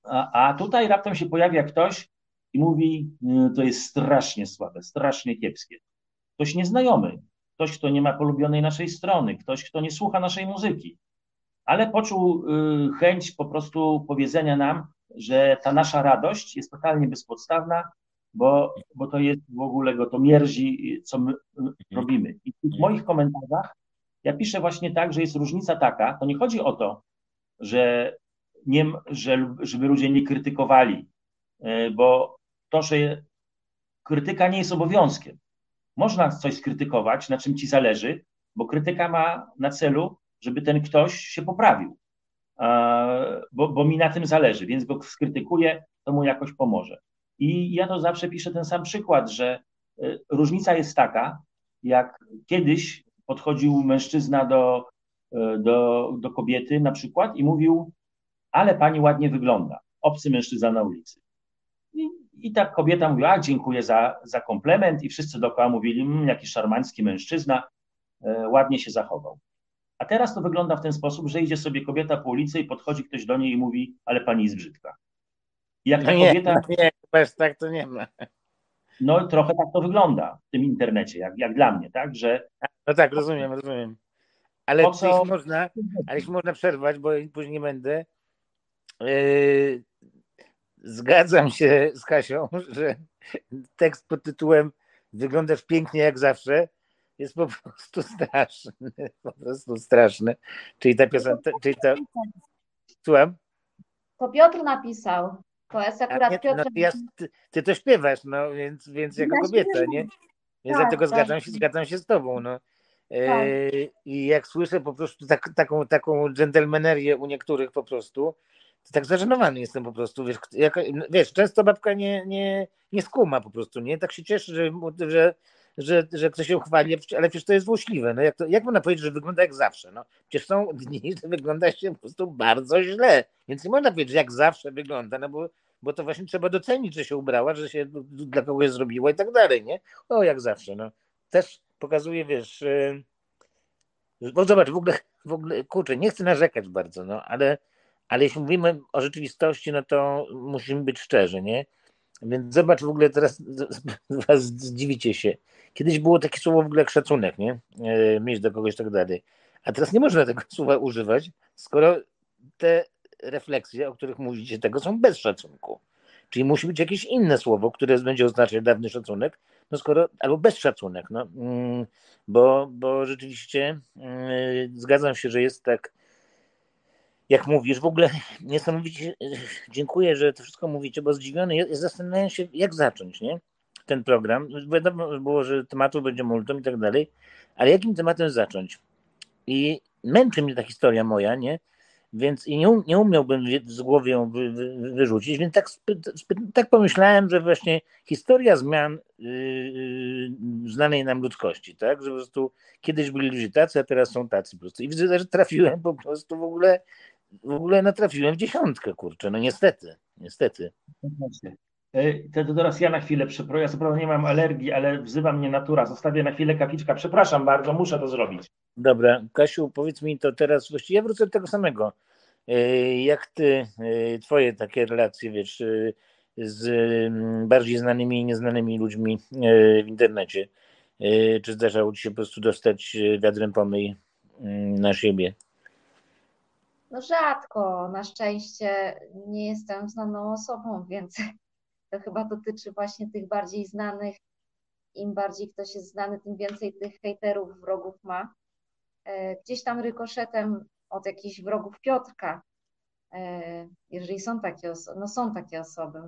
A, a tutaj raptem się pojawia ktoś i mówi, y, to jest strasznie słabe, strasznie kiepskie. Ktoś nieznajomy, ktoś, kto nie ma polubionej naszej strony, ktoś, kto nie słucha naszej muzyki, ale poczuł y, chęć po prostu powiedzenia nam, że ta nasza radość jest totalnie bezpodstawna, bo, bo to jest w ogóle go to mierzi, co my mhm. robimy. I w moich komentarzach ja piszę właśnie tak, że jest różnica taka, to nie chodzi o to, że nie, że, żeby ludzie nie krytykowali, bo że krytyka nie jest obowiązkiem. Można coś skrytykować, na czym ci zależy, bo krytyka ma na celu, żeby ten ktoś się poprawił, bo, bo mi na tym zależy, więc go skrytykuję, to mu jakoś pomoże. I ja to zawsze piszę ten sam przykład, że e, różnica jest taka, jak kiedyś podchodził mężczyzna do e, do, do kobiety na przykład i mówił, ale pani ładnie wygląda, obcy mężczyzna na ulicy. I, tak kobieta mówiła, dziękuję za, za komplement i wszyscy dookoła mówili, mmm, jakiś szarmancki mężczyzna, e, ładnie się zachował. A teraz to wygląda w ten sposób, że idzie sobie kobieta po ulicy i podchodzi ktoś do niej i mówi, ale pani jest brzydka. I jak ta No nie, kobieta, no nie, bez tak to nie ma. no trochę tak to wygląda w tym internecie, jak, jak dla mnie, tak, że No tak, rozumiem, rozumiem. Ale co- jeśli można, ale można przerwać, bo później nie będę. Yy, zgadzam się z Kasią, że tekst pod tytułem Wyglądasz pięknie jak zawsze jest po prostu straszny. Po prostu straszny. Czyli ta piosenka, czyli to. Słucham? To Piotr napisał. To jest akurat nie, Piotr. no, ja, ty, ty to śpiewasz, no więc, więc jako Ja kobieta, śpiewam. nie? Więc Tak, dlatego tak. zgadzam się, zgadzam się z tobą. No. E, Tak. I jak słyszę po prostu tak, taką, taką dżentelmenerię u niektórych po prostu, to tak zażenowany jestem po prostu. Wiesz, jak, wiesz często babka nie, nie, nie skuma po prostu, nie? Tak się cieszy, że, że, że, że ktoś się chwali, ale przecież to jest złośliwe. No jak, to, jak można powiedzieć, że wygląda jak zawsze? No, przecież są dni, że wygląda się po prostu bardzo źle. Więc nie można powiedzieć, że jak zawsze wygląda, no bo, bo to właśnie trzeba docenić, że się ubrała, że się dla kogoś zrobiła i tak dalej, nie? O, jak zawsze, no. Też pokazuje, wiesz, bo zobacz, w ogóle, w ogóle, kurczę, nie chcę narzekać bardzo, no, ale, ale jeśli mówimy o rzeczywistości, no to musimy być szczerzy, nie? Więc zobacz, w ogóle teraz was zdziwicie się. Kiedyś było takie słowo w ogóle jak szacunek, nie? Yy, mieć do kogoś tak dalej. A teraz nie można tego słowa używać, skoro te refleksje, o których mówicie, tego są bez szacunku. Czyli musi być jakieś inne słowo, które będzie oznaczać dawny szacunek, no skoro, albo bez szacunek, no, mm, bo, bo rzeczywiście yy, zgadzam się, że jest tak, jak mówisz, w ogóle niesamowicie yy, dziękuję, że to wszystko mówicie, bo zdziwiony jest, zastanawiam się, jak zacząć, nie? Ten program. Wiadomo było, że tematu będzie multum i tak dalej, ale jakim tematem zacząć? I męczy mnie ta historia moja, nie? Więc i nie, um- nie umiałbym z głowy ją wy, wy, wyrzucić, więc tak, tak pomyślałem, że właśnie historia zmian yy, znanej nam ludzkości, tak? Że po prostu kiedyś byli ludzie tacy, a teraz są tacy po prostu. I widzę, że trafiłem po prostu w ogóle, w ogóle natrafiłem w dziesiątkę, kurczę, no niestety, niestety. E, To, to teraz ja na chwilę przepraszam. Ja co prawda nie mam alergii, ale wzywa mnie natura. Zostawię na chwilę kapliczka. Przepraszam bardzo, muszę to zrobić. Dobra, Kasiu, powiedz mi to teraz, właściwie ja wrócę do tego samego. Yy, Jak ty, yy, twoje takie relacje, wiesz, z mm, bardziej znanymi i nieznanymi ludźmi w internecie? Czy zdarzało ci się po prostu dostać wiadrem pomyj mm, na siebie? No rzadko, na szczęście nie jestem znaną osobą, więc to chyba dotyczy właśnie tych bardziej znanych. Im bardziej ktoś jest znany, tym więcej tych hejterów, wrogów ma. E, Gdzieś tam rykoszetem od jakichś wrogów Piotrka, e, jeżeli są takie osoby, no są takie osoby,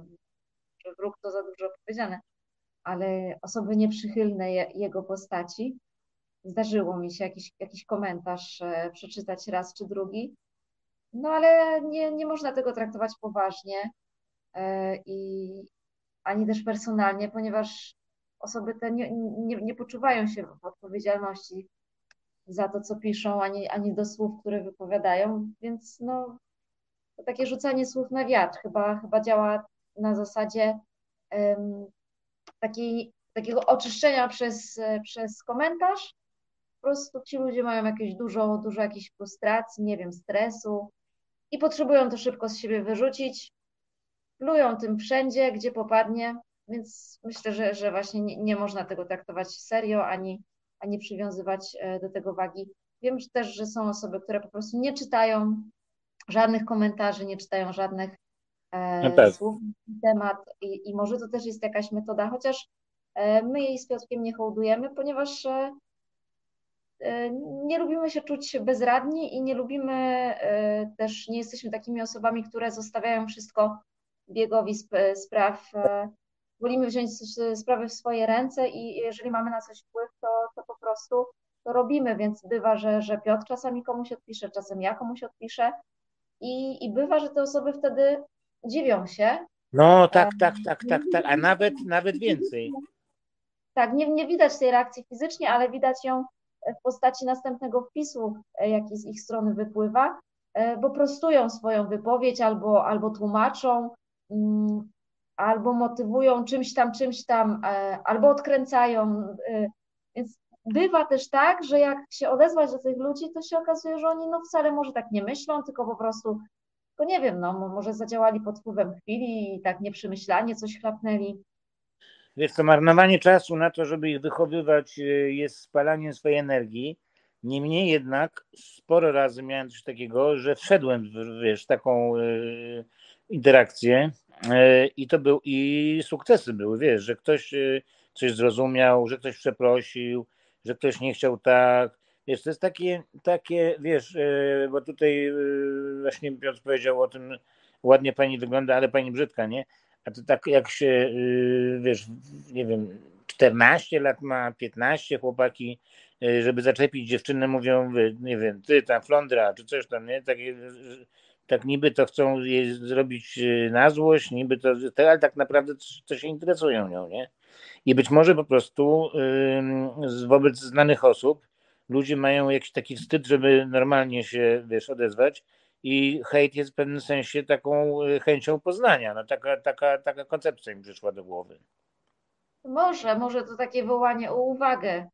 że wróg to za dużo powiedziane, ale osoby nieprzychylne je- jego postaci. Zdarzyło mi się jakiś, jakiś komentarz e, przeczytać raz czy drugi. No ale nie, nie można tego traktować poważnie e, i ani też personalnie, ponieważ osoby te nie, nie, nie poczuwają się w odpowiedzialności za to, co piszą, ani, ani do słów, które wypowiadają, więc no, to takie rzucanie słów na wiatr chyba, chyba działa na zasadzie em, takiej, takiego oczyszczenia przez, przez komentarz. Po prostu ci ludzie mają jakieś dużo, dużo jakiejś frustracji, nie wiem, stresu i potrzebują to szybko z siebie wyrzucić. Plują tym wszędzie, gdzie popadnie, więc myślę, że, że właśnie nie, nie można tego traktować serio, ani, ani przywiązywać e, do tego wagi. Wiem że też, że są osoby, które po prostu nie czytają żadnych komentarzy, nie czytają żadnych e, słów na temat i, i może to też jest jakaś metoda, chociaż e, my jej z Piotrkiem nie hołdujemy, ponieważ e, nie lubimy się czuć bezradni i nie lubimy e, też, nie jesteśmy takimi osobami, które zostawiają wszystko biegowi sp- spraw. e, Wolimy wziąć sprawy w swoje ręce i jeżeli mamy na coś wpływ, to, to po prostu to robimy, więc bywa, że, że Piotr czasami komuś odpisze, czasem ja komuś odpiszę i, i bywa, że te osoby wtedy dziwią się, No tak, tak, tak, tak, tak, a nawet, nawet więcej. Tak, nie, nie widać tej reakcji fizycznie, ale widać ją w postaci następnego wpisu, jaki z ich strony wypływa, bo prostują swoją wypowiedź albo, albo tłumaczą, mm, albo motywują czymś tam, czymś tam, albo odkręcają. Więc bywa też tak, że jak się odezwać do tych ludzi, to się okazuje, że oni no wcale może tak nie myślą, tylko po prostu, to nie wiem, no może zadziałali pod wpływem chwili i tak nieprzemyślanie coś chlapnęli. Wiesz, to marnowanie czasu na to, żeby ich wychowywać, y, jest spalaniem swojej energii. Niemniej jednak sporo razy miałem coś takiego, że wszedłem w wiesz, taką y, interakcję y, i to był i sukcesy były, wiesz, że ktoś y, coś zrozumiał, że ktoś przeprosił, że ktoś nie chciał tak. Wiesz, to jest takie, takie wiesz, y, bo tutaj y, właśnie Piotr powiedział o tym, ładnie pani wygląda, ale pani brzydka, nie? A to tak jak się, y, wiesz, nie wiem, 14 lat ma, 15 chłopaki, y, żeby zaczepić dziewczynę, mówią, nie wiem, ty tam flądra, czy coś tam, nie? Tak, tak niby to chcą jej zrobić y, na złość, niby to, ale tak naprawdę to się interesują nią, nie? I być może po prostu wobec znanych osób ludzie mają jakiś taki wstyd, żeby normalnie się, wiesz, odezwać, i hejt jest w pewnym sensie taką y, chęcią poznania. No, taka, taka, taka koncepcja mi przyszła do głowy. Może, może to takie wołanie o uwagę,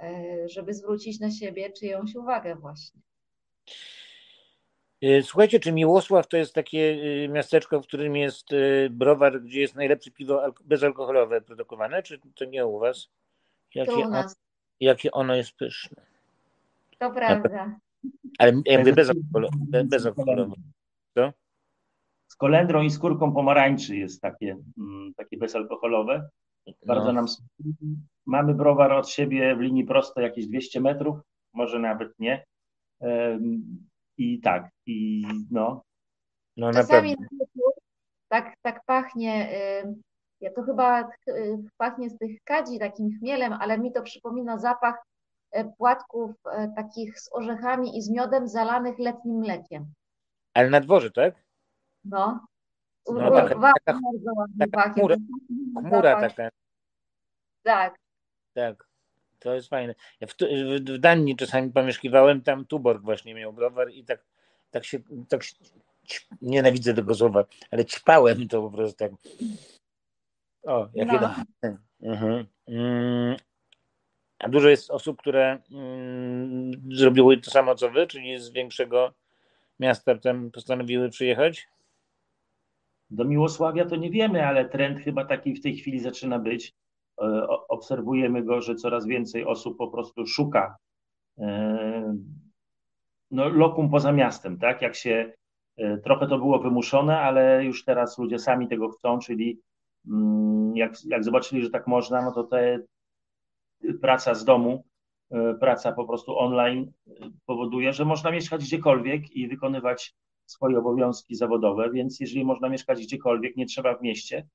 e, żeby zwrócić na siebie czyjąś uwagę właśnie. Y, słuchajcie, czy Miłosław to jest takie y, miasteczko, w którym jest browar, gdzie jest najlepsze piwo bezalkoholowe produkowane, czy to nie u was? Jakie, to u nas. On, jakie ono jest pyszne. To prawda. Ale ja mówię bezalkoholowe. Co? Z kolendrą i skórką pomarańczy jest takie, mm, takie bezalkoholowe. Bardzo no. nam Mamy browar od siebie w linii prostej jakieś 200 metrów, może nawet nie. I tak, i no. no Czasami tak, tak pachnie, ja to chyba y, pachnie z tych kadzi takim chmielem, ale mi to przypomina zapach E, płatków e, takich z orzechami i z miodem zalanych letnim mlekiem. Ale na dworze, tak? No. no taka, taka, taka chmura, chmura taka. Tak. Tak. To jest fajne. Ja w, w, Danii czasami pomieszkiwałem, tam Tuborg właśnie miał browar i tak, tak się, tak się, nienawidzę tego słowa, ale ćpałem to po prostu tak. O, jakie no. Mhm. Mm, a dużo jest osób, które mm, zrobiły to samo co wy, czyli z większego miasta tam postanowiły przyjechać? Do Miłosławia to nie wiemy, ale trend chyba taki w tej chwili zaczyna być. E, obserwujemy go, że coraz więcej osób po prostu szuka e, no, lokum poza miastem, tak? Jak się e, trochę to było wymuszone, ale już teraz ludzie sami tego chcą, czyli mm, jak, jak zobaczyli, że tak można, no to te praca z domu, e, praca po prostu online e, powoduje, że można mieszkać gdziekolwiek i wykonywać swoje obowiązki zawodowe, więc jeżeli można mieszkać gdziekolwiek, nie trzeba w mieście,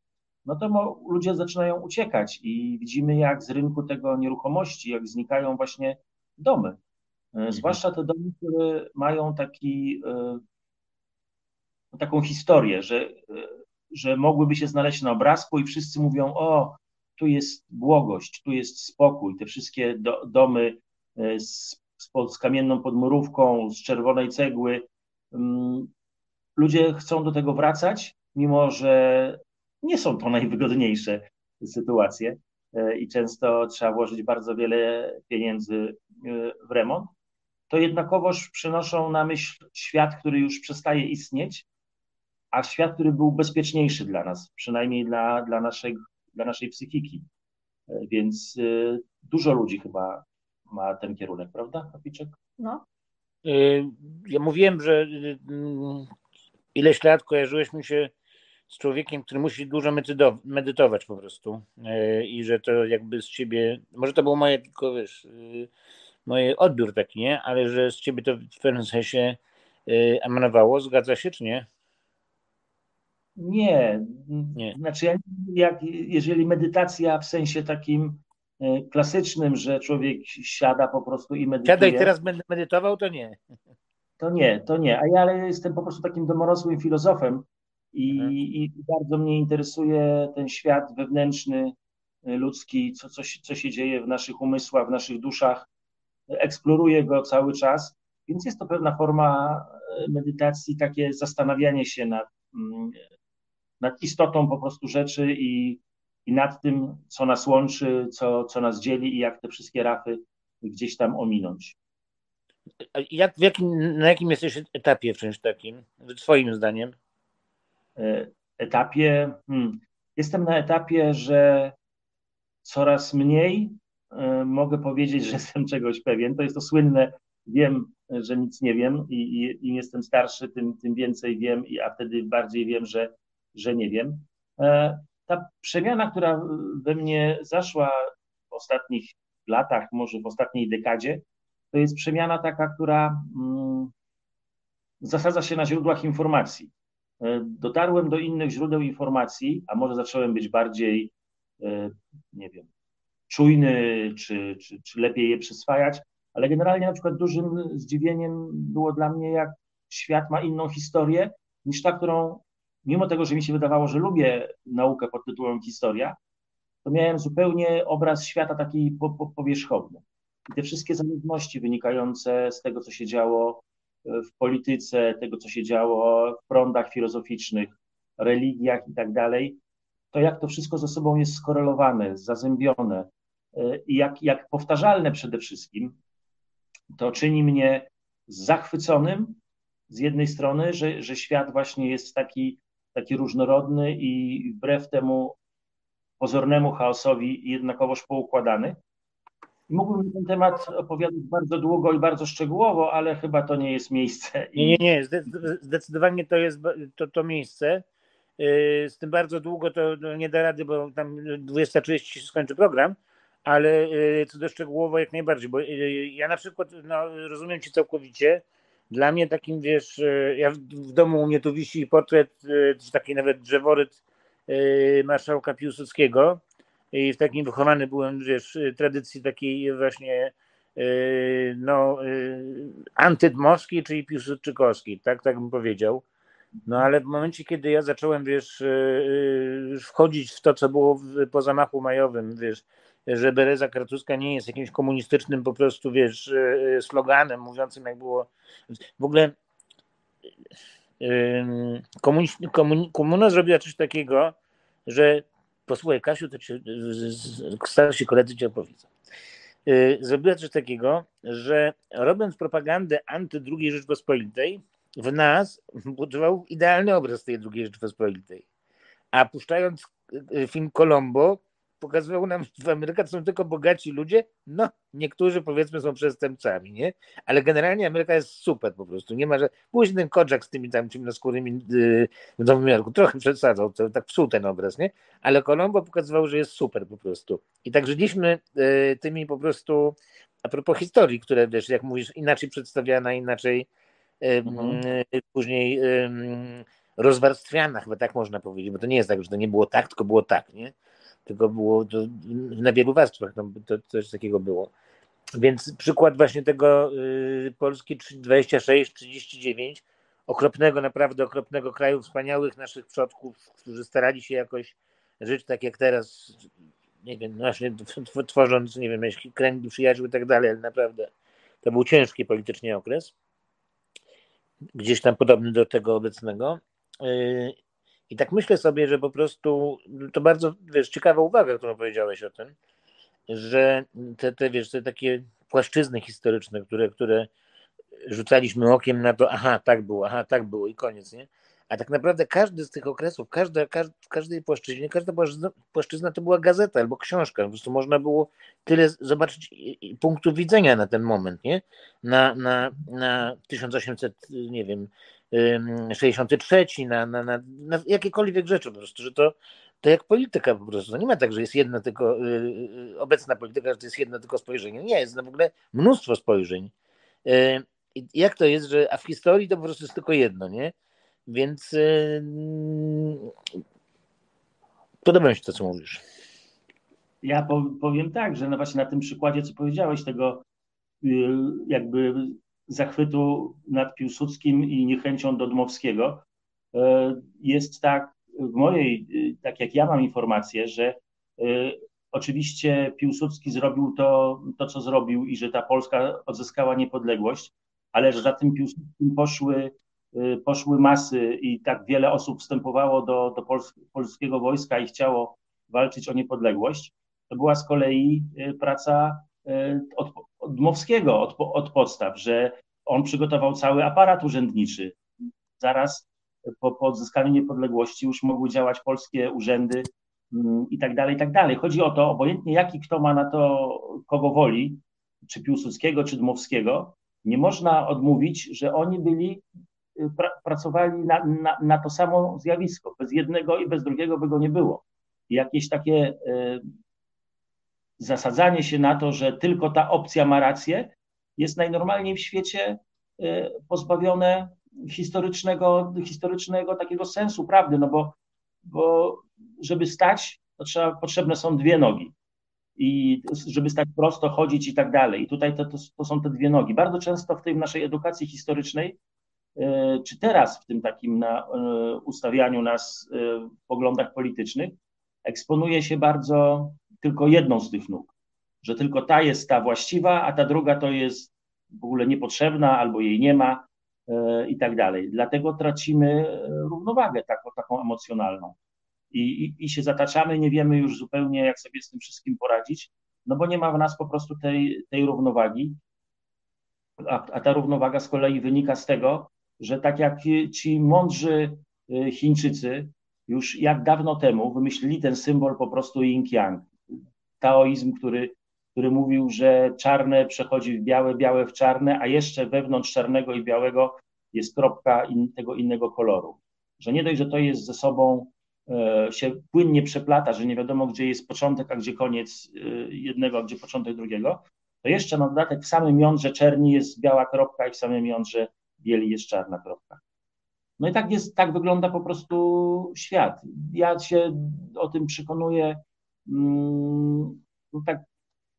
no to ludzie zaczynają uciekać i widzimy jak z rynku tego nieruchomości, jak znikają właśnie domy. E, mhm. Zwłaszcza te domy, które mają taki, taką historię, że, że mogłyby się znaleźć na obrazku i wszyscy mówią, o, tu jest błogość, tu jest spokój, te wszystkie do, domy e, z, z kamienną podmurówką, z czerwonej cegły. Mm, ludzie chcą do tego wracać, mimo że nie są to najwygodniejsze sytuacje e, i często trzeba włożyć bardzo wiele pieniędzy e, w remont, to jednakowoż przynoszą na myśl świat, który już przestaje istnieć, a świat, który był bezpieczniejszy dla nas, przynajmniej dla, dla naszej dla naszej psychiki. E, więc e, dużo ludzi chyba ma ten kierunek, prawda, Kapiczek? No. E, ja mówiłem, że ileś lat kojarzyłeś mi się z człowiekiem, który musi dużo medytować po prostu i że to jakby z ciebie, może to był moje tylko, wiesz, moje odbiór taki, nie? Ale że z ciebie to w pewnym sensie emanowało, zgadza się czy nie? Nie. nie. Znaczy, jak, jeżeli medytacja w sensie takim e, klasycznym, że człowiek siada po prostu i medytuje. Siadaj, teraz będę medytował, to nie. To nie, to nie. A ja ale jestem po prostu takim domorosłym filozofem i, mhm. i bardzo mnie interesuje ten świat wewnętrzny, e, ludzki, co, co, co się dzieje w naszych umysłach, w naszych duszach. eksploruję go cały czas, więc jest to pewna forma medytacji, takie zastanawianie się nad, mm, nad istotą po prostu rzeczy i, i nad tym, co nas łączy, co, co nas dzieli i jak te wszystkie rafy gdzieś tam ominąć. Jak, w jakim, na jakim jesteś etapie w czymś takim, Twoim zdaniem? E, etapie. Hmm, jestem na etapie, że coraz mniej y, mogę powiedzieć, że jestem czegoś pewien. To jest to słynne, wiem, że nic nie wiem i, i im jestem starszy, tym, tym więcej wiem, i, a wtedy bardziej wiem, że, że nie wiem. E, ta przemiana, która we mnie zaszła w ostatnich latach, może w ostatniej dekadzie, to jest przemiana taka, która mm, zasadza się na źródłach informacji. E, dotarłem do innych źródeł informacji, a może zacząłem być bardziej, e, nie wiem, czujny, czy, czy, czy lepiej je przyswajać, ale generalnie na przykład dużym zdziwieniem było dla mnie, jak świat ma inną historię niż ta, którą, mimo tego, że mi się wydawało, że lubię naukę pod tytułem historia, to miałem zupełnie obraz świata taki po, po, powierzchowny. I te wszystkie zależności wynikające z tego, co się działo w polityce, tego, co się działo w prądach filozoficznych, religiach i tak dalej, to jak to wszystko ze sobą jest skorelowane, zazębione i jak, jak powtarzalne przede wszystkim, to czyni mnie zachwyconym z jednej strony, że, że świat właśnie jest taki, taki różnorodny i wbrew temu pozornemu chaosowi jednakowoż poukładany, Mógłbym na ten temat opowiadać bardzo długo i bardzo szczegółowo, ale chyba to nie jest miejsce. Nie, nie, nie. Zdecydowanie to jest to, to miejsce. Yy, z tym bardzo długo to nie da rady, bo tam 20.30 się skończy program, ale yy, co do szczegółowo jak najbardziej, bo yy, ja na przykład no, rozumiem Cię całkowicie. Dla mnie takim, wiesz, ja w domu u mnie tu wisi portret, czy taki nawet drzeworyt marszałka Piłsudskiego, i w takim wychowany byłem, wiesz, tradycji takiej właśnie no, antydmowskiej, czyli piłsudczykowskiej, tak, tak bym powiedział. No ale w momencie, kiedy ja zacząłem, wiesz, wchodzić w to, co było po zamachu majowym, wiesz, że Bereza Kratuska nie jest jakimś komunistycznym po prostu, wiesz, sloganem mówiącym, jak było. W ogóle komuna zrobiła coś takiego, że posłuchaj Kasiu, to ci, starsi koledzy ci opowiedzą. Y, zrobiła coś takiego, że robiąc propagandę anty II Rzeczpospolitej, w nas budował idealny obraz tej II Rzeczpospolitej. A puszczając film Colombo, pokazywał nam, że w Ameryce są tylko bogaci ludzie. No, niektórzy powiedzmy są przestępcami, nie? Ale generalnie Ameryka jest super po prostu. Nie ma, że później ten Kodżak z tymi tam ciemnoskórymi yy, w Nowym Jorku trochę przesadzał, to, tak psuł ten obraz, nie? Ale Colombo pokazywał, że jest super po prostu. I tak żyliśmy yy, tymi po prostu, a propos historii, które wiesz, jak mówisz, inaczej przedstawiana, inaczej yy, mhm. później rozwarstwiana, chyba tak można powiedzieć, bo to nie jest tak, że to nie było tak, tylko było tak, nie? Tylko było to na wielu warstwach, no, to coś takiego było. Więc przykład właśnie tego y, Polski 26-39, okropnego, naprawdę okropnego kraju, wspaniałych naszych przodków, którzy starali się jakoś żyć tak jak teraz, nie wiem, właśnie tworząc, nie wiem, kręgi przyjaciół i tak dalej, ale naprawdę to był ciężki politycznie okres, gdzieś tam podobny do tego obecnego. Y, i tak myślę sobie, że po prostu to bardzo wiesz, ciekawa uwaga, którą powiedziałeś o tym, że te, te, wiesz, te takie płaszczyzny historyczne, które, które rzucaliśmy okiem na to, aha, tak było, aha, tak było i koniec, nie? A tak naprawdę każdy z tych okresów, każda, każda, w każdej płaszczyźnie, każda płaszczyzna, to była gazeta albo książka. Po prostu można było tyle zobaczyć punktów widzenia na ten moment, nie? Na, na, na 1800, nie wiem, 63, na, na, na, na jakiekolwiek rzeczy po prostu, że to, to jak polityka po prostu. To nie ma tak, że jest jedna tylko, yy, obecna polityka, że to jest jedno tylko spojrzenie. Nie, jest w ogóle mnóstwo spojrzeń. Yy, jak to jest, że a w historii to po prostu jest tylko jedno, nie? Więc yy, podoba mi się to, co mówisz. Ja powiem tak, że no właśnie na tym przykładzie, co powiedziałeś, tego y, jakby zachwytu nad Piłsudskim i niechęcią do Dmowskiego. E, jest tak w mojej, tak jak ja mam informację, że e, oczywiście Piłsudski zrobił to, to, co zrobił i że ta Polska odzyskała niepodległość, ale że za tym Piłsudskim poszły, poszły masy i tak wiele osób wstępowało do, do polskiego wojska i chciało walczyć o niepodległość, to była z kolei praca od, Dmowskiego, od, od podstaw, że on przygotował cały aparat urzędniczy. Zaraz po, po odzyskaniu niepodległości już mogły działać polskie urzędy mm, i tak dalej, i tak dalej. Chodzi o to, obojętnie jaki kto ma na to, kogo woli, czy Piłsudskiego, czy Dmowskiego, nie można odmówić, że oni byli, y, pra, pracowali na, na, na, to samo zjawisko. Bez jednego i bez drugiego by go nie było. I jakieś takie y, zasadzanie się na to, że tylko ta opcja ma rację, jest najnormalniej w świecie y, pozbawione historycznego, historycznego takiego sensu prawdy, no bo, bo żeby stać, to trzeba, potrzebne są dwie nogi. I żeby stać prosto, chodzić i tak dalej. I tutaj to, to, to są te dwie nogi. Bardzo często w tej naszej edukacji historycznej, e, czy teraz w tym takim na, e, ustawianiu nas e, w poglądach politycznych, eksponuje się bardzo tylko jedną z tych nóg. Że tylko ta jest ta właściwa, a ta druga to jest w ogóle niepotrzebna albo jej nie ma E, i tak dalej. Dlatego tracimy e, równowagę taką, taką emocjonalną. I, i, I się zataczamy, nie wiemy już zupełnie, jak sobie z tym wszystkim poradzić, no bo nie ma w nas po prostu tej, tej równowagi. A, a ta równowaga z kolei wynika z tego, że tak jak ci mądrzy e, Chińczycy już jak dawno temu wymyślili ten symbol po prostu yin-yang. Taoizm, który który mówił, że czarne przechodzi w białe, białe w czarne, a jeszcze wewnątrz czarnego i białego jest kropka in, tego innego koloru. Że nie dość, że to jest ze sobą e, się płynnie przeplata, że nie wiadomo, gdzie jest początek, a gdzie koniec e, jednego, a gdzie początek drugiego, to jeszcze na dodatek w samym jądrze czerni jest biała kropka i w samym jądrze bieli jest czarna kropka. No i tak jest, tak wygląda po prostu świat. Ja się o tym przekonuję no tak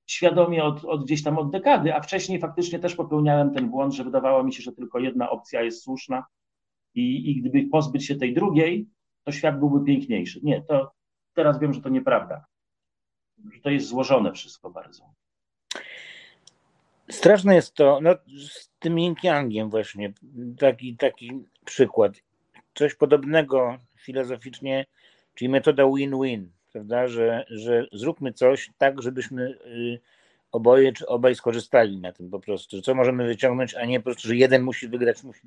świadomie od, od gdzieś tam od dekady, a wcześniej faktycznie też popełniałem ten błąd, że wydawało mi się, że tylko jedna opcja jest słuszna i, i gdyby pozbyć się tej drugiej, to świat byłby piękniejszy. Nie, to teraz wiem, że to nieprawda. Że to jest złożone wszystko bardzo. Straszne jest to, no, z tym yin właśnie, taki, taki przykład. Coś podobnego filozoficznie, czyli metoda win-win prawda, że, że zróbmy coś tak, żebyśmy y, oboje czy obaj skorzystali na tym po prostu, co możemy wyciągnąć, a nie po prostu, że jeden musi wygrać, musi,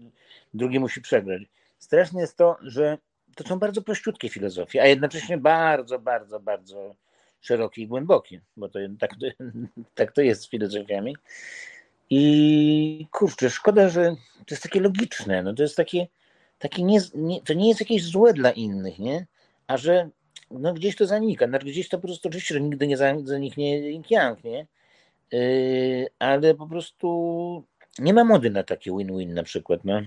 drugi musi przegrać. Straszne jest to, że to są bardzo prościutkie filozofie, a jednocześnie bardzo, bardzo, bardzo szerokie i głębokie, bo to tak, tak to jest z filozofiami. I kurczę, szkoda, że to jest takie logiczne, no to jest takie, takie nie, nie, to nie jest jakieś złe dla innych, nie? A że no gdzieś to zanika. Znaczy, gdzieś to po prostu oczywiście, nigdy nie zaniknie Yang, nie? Yy, ale po prostu nie ma mody na takie win-win na przykład, no.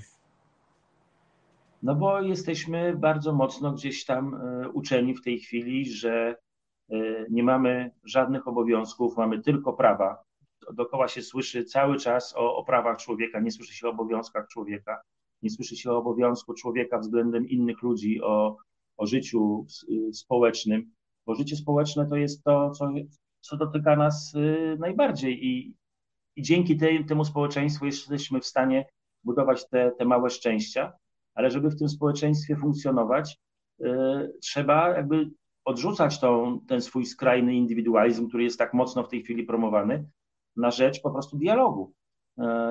No bo jesteśmy bardzo mocno gdzieś tam e, uczeni w tej chwili, że e, nie mamy żadnych obowiązków, mamy tylko prawa. Dookoła się słyszy cały czas o, o prawach człowieka, nie słyszy się o obowiązkach człowieka, nie słyszy się o obowiązku człowieka względem innych ludzi, o, o życiu y, społecznym, bo życie społeczne to jest to, co, co dotyka nas y, najbardziej i, i dzięki tej, temu społeczeństwu jesteśmy w stanie budować te, te małe szczęścia, ale żeby w tym społeczeństwie funkcjonować, y, trzeba jakby odrzucać tą, ten swój skrajny indywidualizm, który jest tak mocno w tej chwili promowany, na rzecz po prostu dialogu.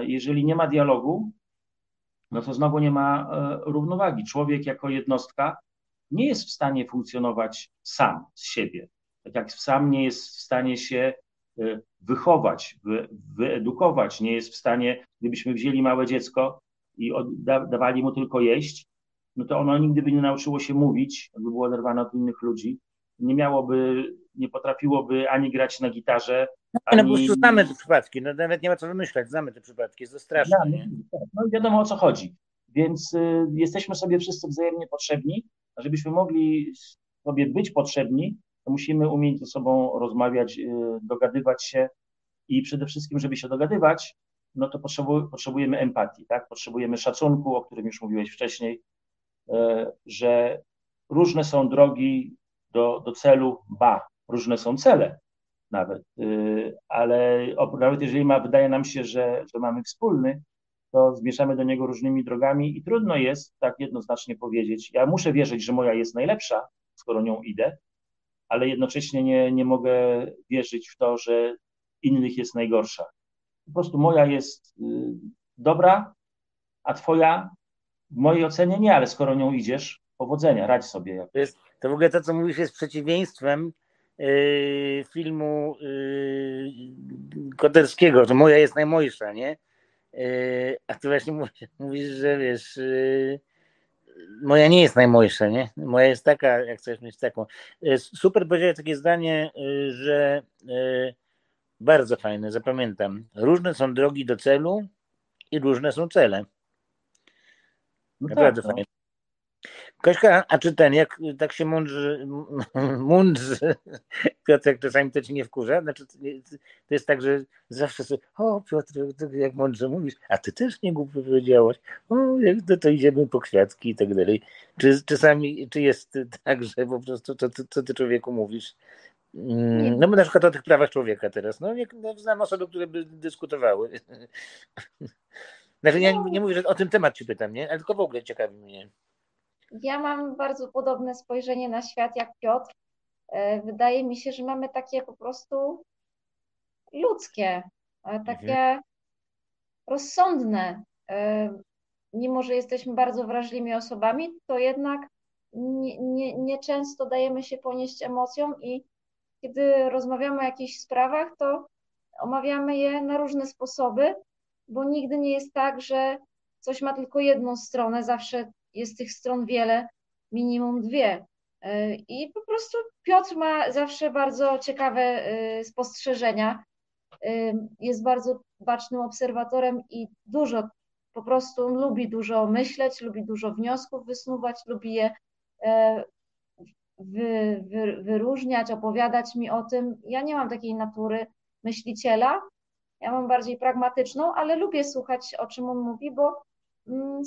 Jeżeli nie ma dialogu, no to znowu nie ma równowagi. Człowiek jako jednostka nie jest w stanie funkcjonować sam z siebie. Tak jak sam nie jest w stanie się e, wychować, wy, wyedukować, nie jest w stanie, gdybyśmy wzięli małe dziecko i dawali mu tylko jeść, no to ono nigdy by nie nauczyło się mówić, by było oderwane od innych ludzi, nie miałoby, nie potrafiłoby ani grać na gitarze, no, ani... No po prostu znamy te przypadki, no nawet nie ma co wymyślać, znamy te przypadki, jest to straszne. Znamy, no wiadomo o co chodzi. Więc y, jesteśmy sobie wszyscy wzajemnie potrzebni a żebyśmy mogli sobie być potrzebni, to musimy umieć ze sobą rozmawiać, y, dogadywać się i przede wszystkim, żeby się dogadywać, no to potrzebujemy empatii, tak? Potrzebujemy szacunku, o którym już mówiłeś wcześniej, y, że różne są drogi do, do celu, ba, różne są cele nawet, ale nawet jeżeli ma, wydaje nam się, że, że mamy wspólny, to zmieszamy do niego różnymi drogami i trudno jest tak jednoznacznie powiedzieć. Ja muszę wierzyć, że moja jest najlepsza, skoro nią idę, ale jednocześnie nie, nie mogę wierzyć w to, że innych jest najgorsza. Po prostu moja jest y, dobra, a twoja w mojej ocenie nie, ale skoro nią idziesz, powodzenia, radź sobie. To, jest, to w ogóle to, co mówisz, jest przeciwieństwem yy, filmu yy, Koterskiego, że moja jest najmojsza, nie? Yy, a ty właśnie mówisz, mówisz że wiesz, yy, moja nie jest najmojsza, nie? Moja jest taka, jak chcesz mieć taką. Yy, super powiedziałeś takie zdanie, że bardzo fajne, zapamiętam. Różne są drogi do celu i różne są cele. No Naprawdę tak, no. fajne. Kośka, a czy ten, jak tak się mądrzy, mądrzy Piotrek czasami to ci nie wkurza? Znaczy, to jest tak, że zawsze sobie, o Piotr, jak mądrze mówisz, a ty też nie głupio powiedziałaś, o, jak to, to idziemy po kwiatki i tak dalej. Czy czasami, czy jest tak, że po prostu, co, co, co ty człowieku mówisz? Mm. No bo na przykład o tych prawach człowieka teraz, no, nie, no znam osoby, które by dyskutowały. Znaczy, ja nie, nie mówię, że o ten temat ci pytam, nie? Ale tylko w ogóle ciekawi mnie. Ja mam bardzo podobne spojrzenie na świat jak Piotr. E, Wydaje mi się, że mamy takie po prostu ludzkie, e, takie rozsądne. E, Mimo, że jesteśmy bardzo wrażliwymi osobami, to jednak nie, nie, nie dajemy się ponieść emocjom i kiedy rozmawiamy o jakichś sprawach, to omawiamy je na różne sposoby, bo nigdy nie jest tak, że coś ma tylko jedną stronę, zawsze jest tych stron wiele, minimum dwie. E, I po prostu Piotr ma zawsze bardzo ciekawe e, spostrzeżenia. E, Jest bardzo bacznym obserwatorem i dużo, po prostu on lubi dużo myśleć, lubi dużo wniosków wysnuwać, lubi je wy, wy, wyróżniać, opowiadać mi o tym. Ja nie mam takiej natury myśliciela, ja mam bardziej pragmatyczną, ale lubię słuchać, o czym on mówi, bo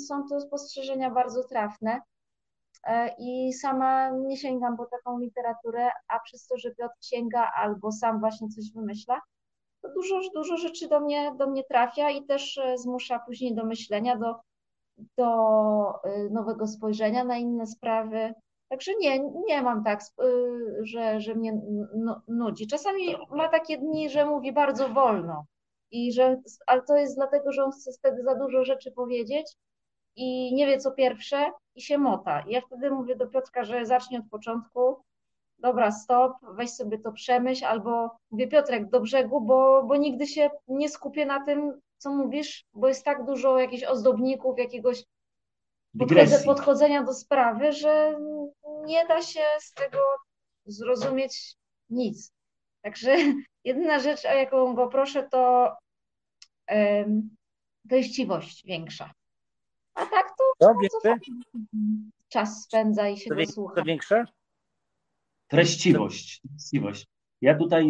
są to spostrzeżenia bardzo trafne. E, I sama nie sięgam po taką literaturę, a przez to, że Piotr sięga albo sam właśnie coś wymyśla, to dużo, dużo rzeczy do mnie, do mnie trafia i też e, zmusza później do myślenia, do, do e, nowego spojrzenia na inne sprawy. Także nie, nie mam tak, że, że mnie nu- nudzi. Czasami ma takie dni, że mówi bardzo wolno, i że, ale to jest dlatego, że on chce wtedy za dużo rzeczy powiedzieć i nie wie co pierwsze i się mota. I ja wtedy mówię do Piotrka, że zacznie od początku, dobra, stop, weź sobie to przemyśl, albo mówię Piotrek do brzegu, bo, bo nigdy się nie skupię na tym, co mówisz, bo jest tak dużo jakichś ozdobników, jakiegoś podchodzę, Dygresji. podchodzenia do sprawy, że nie da się z tego zrozumieć nic. Także jedyna rzecz, o jaką go proszę, to em, treściwość większa. A tak to To fajnie czas spędza i się To, go słucha. to większa? Treściwość. Treściwość. Ja tutaj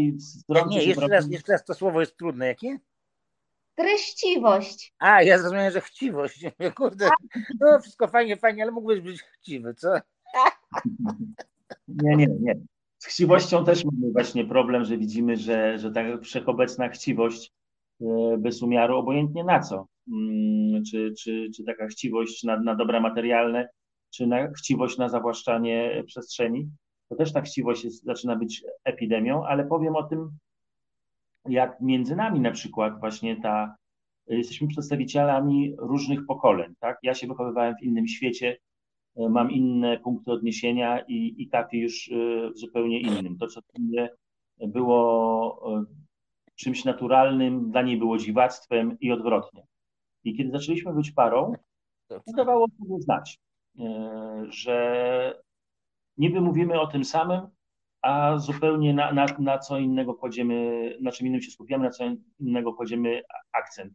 Nie, nie, jeszcze raz, jeszcze raz to słowo jest trudne. Jakie? Treściwość. A, ja zrozumiałem, że chciwość. Kurde, no wszystko fajnie, fajnie, ale mógłbyś być chciwy, co? Nie, nie, nie. Z chciwością też mamy właśnie problem, że widzimy, że, że ta wszechobecna chciwość e, bez umiaru, obojętnie na co, mm, czy, czy, czy taka chciwość na, na dobra materialne, czy na chciwość na zawłaszczanie przestrzeni, to też ta chciwość jest, zaczyna być epidemią, ale powiem o tym, jak między nami na przykład właśnie ta, jesteśmy przedstawicielami różnych pokoleń, tak? Ja się wychowywałem w innym świecie, e, mam inne punkty odniesienia i, i Kafi już e, w zupełnie innym. To, co dla mnie było e, czymś naturalnym, dla niej było dziwactwem i odwrotnie. I kiedy zaczęliśmy być parą, dawało sobie znać, e, że niby mówimy o tym samym, a zupełnie na, na, na co innego kładziemy, na czym innym się skupiamy, na co innego kładziemy akcent.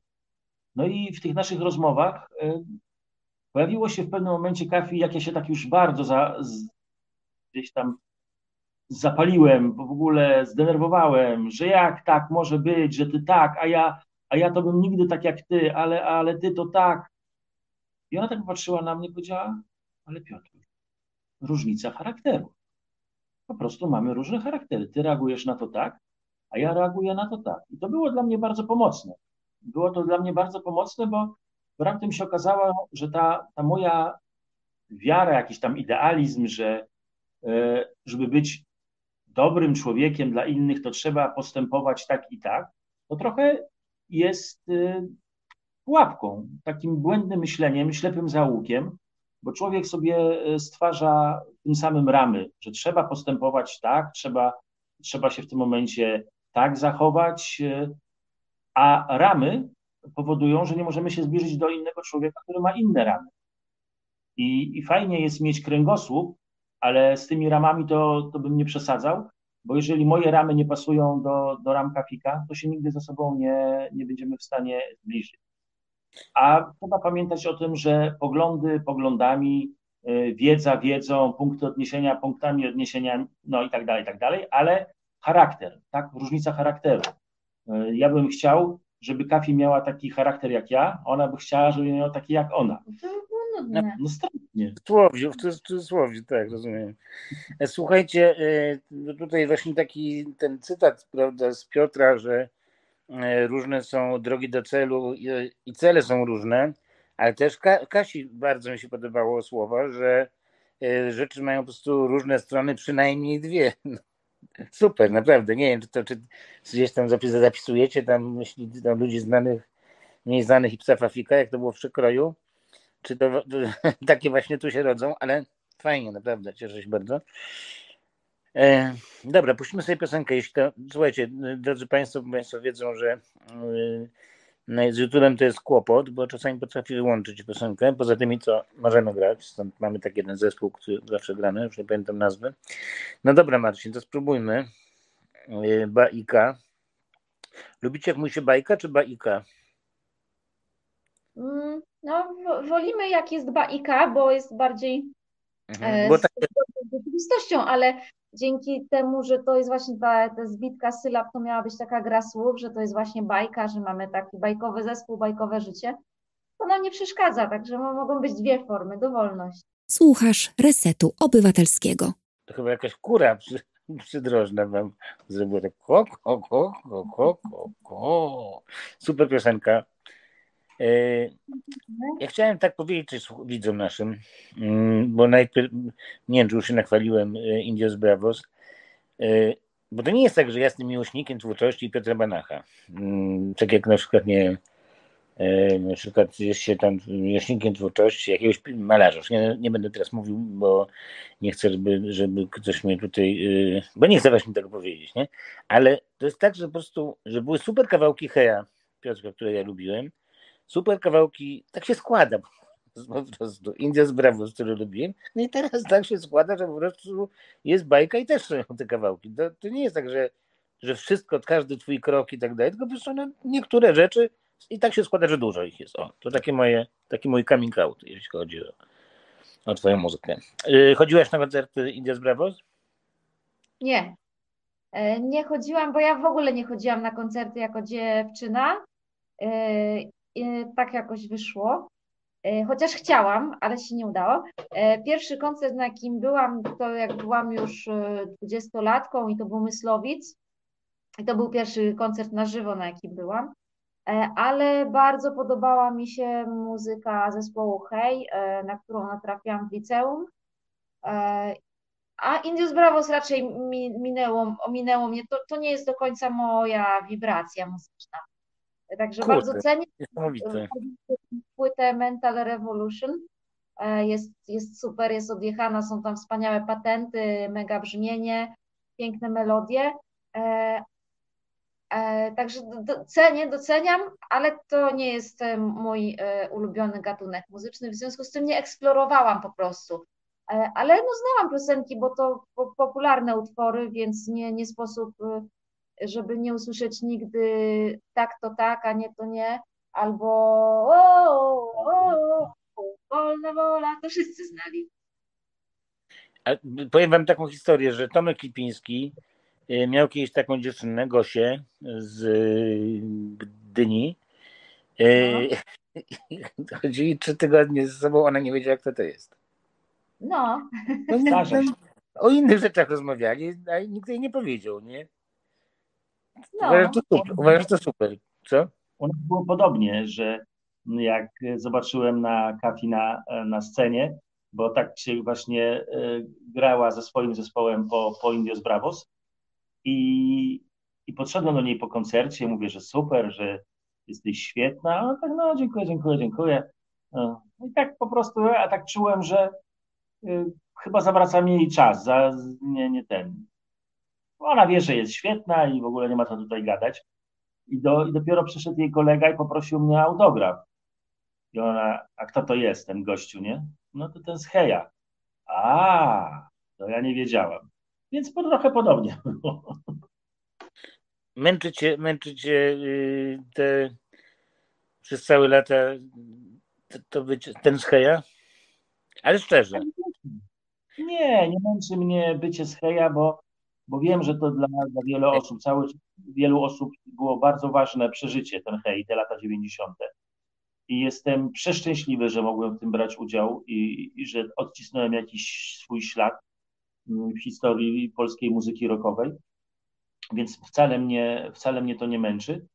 No i w tych naszych rozmowach e, pojawiło się w pewnym momencie kafi, jak ja się tak już bardzo za, z, gdzieś tam zapaliłem, bo w ogóle zdenerwowałem, że jak tak może być, że ty tak, a ja, a ja to bym nigdy tak jak ty, ale, ale ty to tak. I ona tak patrzyła na mnie i powiedziała, ale Piotr, różnica charakteru. po prostu mamy różne charaktery. Ty reagujesz na to tak, a ja reaguję na to tak. I to było dla mnie bardzo pomocne. Było to dla mnie bardzo pomocne, bo raptem się okazało, że ta, ta moja wiara, jakiś tam idealizm, że e, żeby być dobrym człowiekiem dla innych, to trzeba postępować tak i tak, to trochę jest e, pułapką, takim błędnym myśleniem, ślepym zaułkiem, bo człowiek sobie e, stwarza tym samym ramy, że trzeba postępować tak, trzeba, trzeba się w tym momencie tak zachować, a ramy powodują, że nie możemy się zbliżyć do innego człowieka, który ma inne ramy. I, i fajnie jest mieć kręgosłup, ale z tymi ramami to, to bym nie przesadzał, bo jeżeli moje ramy nie pasują do, do ram kafika, to się nigdy ze sobą nie, nie będziemy w stanie zbliżyć. A trzeba pamiętać o tym, że poglądy poglądami, y, wiedza wiedzą, punkty odniesienia punktami odniesienia, no i tak dalej, i tak dalej, ale charakter, tak, różnica charakteru. Y, ja bym chciał, żeby Kafi miała taki charakter jak ja, ona by chciała, żeby miała taki jak ona. To było nudne. No strasznie. W cudzysłowie, w cudzysłowie, tak, rozumiem. E, Słuchajcie, e, tutaj właśnie taki ten cytat, prawda, z Piotra, że e, różne są drogi do celu i, cele są różne, ale też Ka Kasi bardzo mi się podobało słowa, że rzeczy mają po prostu różne strony, przynajmniej dwie. Super, naprawdę. Nie wiem, czy to czy gdzieś tam zapis, zapisujecie tam myśli tam ludzi znanych, mniej znanych i psa Fafika, jak to było w przekroju. Czy to, to takie właśnie tu się rodzą, ale fajnie, naprawdę, cieszę się bardzo. E, dobra, puścimy sobie piosenkę. Jeśli to, słuchajcie, drodzy Państwo, Państwo wiedzą, że e, no, z YouTube'em to jest kłopot, bo czasami potrafi wyłączyć piosenkę. Poza tymi, co możemy grać, stąd mamy taki jeden zespół, który zawsze gramy, już nie pamiętam nazwy. No dobra, Marcin, to spróbujmy. E, Baika. Lubicie, jak mówi się bajka, czy baika? Mm, No, wo- wolimy jak jest baika, bo jest bardziej Mhm. e, Bo tak, z rzeczywistością, ale dzięki temu, że to jest właśnie ta, ta zbitka sylab, to miała być taka gra słów, że to jest właśnie bajka, że mamy taki bajkowy zespół, bajkowe życie, to nam nie przeszkadza, także mo- mogą być dwie formy, dowolność. Słuchasz Resetu Obywatelskiego. to chyba jakaś kura przy, przydrożna wam zrobiła tak ko, ko, ko, ko, ko, ko, ko. Super piosenka. E, Ja chciałem tak powiedzieć widzom naszym, mm, bo najpierw, nie wiem, czy już się nachwaliłem e, Indios Bravos, e, bo to nie jest tak, że ja jestem miłośnikiem twórczości Piotra Banacha. Mm, Tak jak na przykład, nie na przykład jest się tam miłośnikiem twórczości jakiegoś malarza. Nie, nie będę teraz mówił, bo nie chcę, żeby, żeby ktoś mnie tutaj, bo nie chcę właśnie tego powiedzieć, nie? Ale to jest tak, że po prostu, że były super kawałki Heja Piotra, które ja lubiłem, super kawałki, tak się składa po prostu. India z Bravos, który lubiłem. No i teraz tak się składa, że po prostu jest bajka i też są te kawałki. To, to nie jest tak, że, że wszystko, każdy twój krok i tak dalej, tylko po prostu no, niektóre rzeczy i tak się składa, że dużo ich jest. O, to takie moje, taki mój coming out, jeśli chodzi o, o twoją muzykę. Yy, chodziłaś na koncerty India z Bravos? Nie, E, nie chodziłam, bo ja w ogóle nie chodziłam na koncerty jako dziewczyna, E, tak jakoś wyszło. E, Chociaż chciałam, ale się nie udało. E, Pierwszy koncert, na jakim byłam, to jak byłam już dwudziestolatką i to był Myslowic. I to był pierwszy koncert na żywo, na jakim byłam. E, Ale bardzo podobała mi się muzyka zespołu Hej, e, na którą natrafiłam w liceum. E, A Indios Bravos raczej mi, minęło, ominęło mnie. To, to nie jest do końca moja wibracja muzyczna. Także Kurde. bardzo cenię Niesamowite. płytę Mental Revolution. E, Jest, jest super, jest odjechana, są tam wspaniałe patenty, mega brzmienie, piękne melodie. E, e, Także cenię, doceniam, ale to nie jest e, mój e, ulubiony gatunek muzyczny, w związku z tym nie eksplorowałam po prostu. E, Ale no znałam piosenki, bo to po- popularne utwory, więc nie, nie sposób, e, żeby nie usłyszeć nigdy tak to tak, a nie to nie albo o, o, o, wolna wola, to wszyscy znali. A powiem wam taką historię, że Tomek Lipiński y, miał kiedyś taką dziewczynę, Gosię z y, Gdyni. Y, Chodzili trzy tygodnie ze sobą, ona nie wiedziała, kto to jest. No, No, o innych rzeczach rozmawiali, a nikt jej nie powiedział, nie? No, Uważasz, to super. Uważasz to super. Co? U nas było podobnie, że jak zobaczyłem na Kafi na, na scenie, bo tak się właśnie e, grała ze swoim zespołem po, po Indios Bravos i, i podszedłem do niej po koncercie, mówię, że super, że jesteś świetna, a tak no dziękuję, dziękuję, dziękuję. No I tak po prostu, a tak czułem, że y, chyba zawracam jej czas, za, nie, nie ten. Ona wie, że jest świetna i w ogóle nie ma co tutaj gadać. I, do, I dopiero przyszedł jej kolega i poprosił mnie autograf. I ona, a kto to jest, ten gościu, nie? No to ten z Heja. A, to ja nie wiedziałam. Więc po, trochę podobnie było. Męczy cię, męczy cię y, te przez całe lata to, to być ten z Heja? Ale szczerze. Nie, nie męczy mnie bycie z Heja, bo, bo wiem, że to dla, dla wielu osób, cały, wielu osób było bardzo ważne przeżycie, ten Hej, te lata 90. I jestem przeszczęśliwy, że mogłem w tym brać udział i, i że odcisnąłem jakiś swój ślad w historii polskiej muzyki rockowej. Więc wcale mnie, wcale mnie to nie męczy.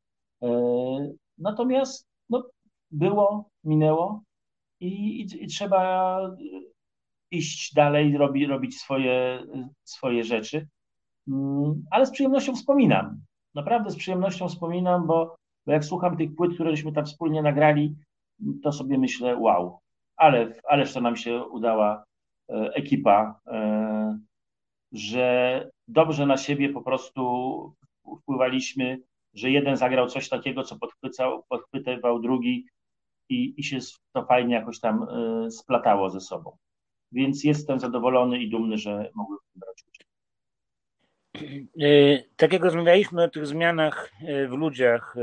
Natomiast no, było, minęło i, i, i trzeba iść dalej, robi, robić swoje, swoje rzeczy. Ale z przyjemnością wspominam. Naprawdę z przyjemnością wspominam, bo, bo jak słucham tych płyt, któreśmy tam wspólnie nagrali, to sobie myślę, wow, ale, ależ to nam się udała e, ekipa, e, że dobrze na siebie po prostu wpływaliśmy, że jeden zagrał coś takiego, co podchwycał, podchwytywał drugi i, i się to fajnie jakoś tam y, splatało ze sobą. Więc jestem zadowolony i dumny, że mogłem w tym brać udział. Tak jak rozmawialiśmy o tych zmianach w ludziach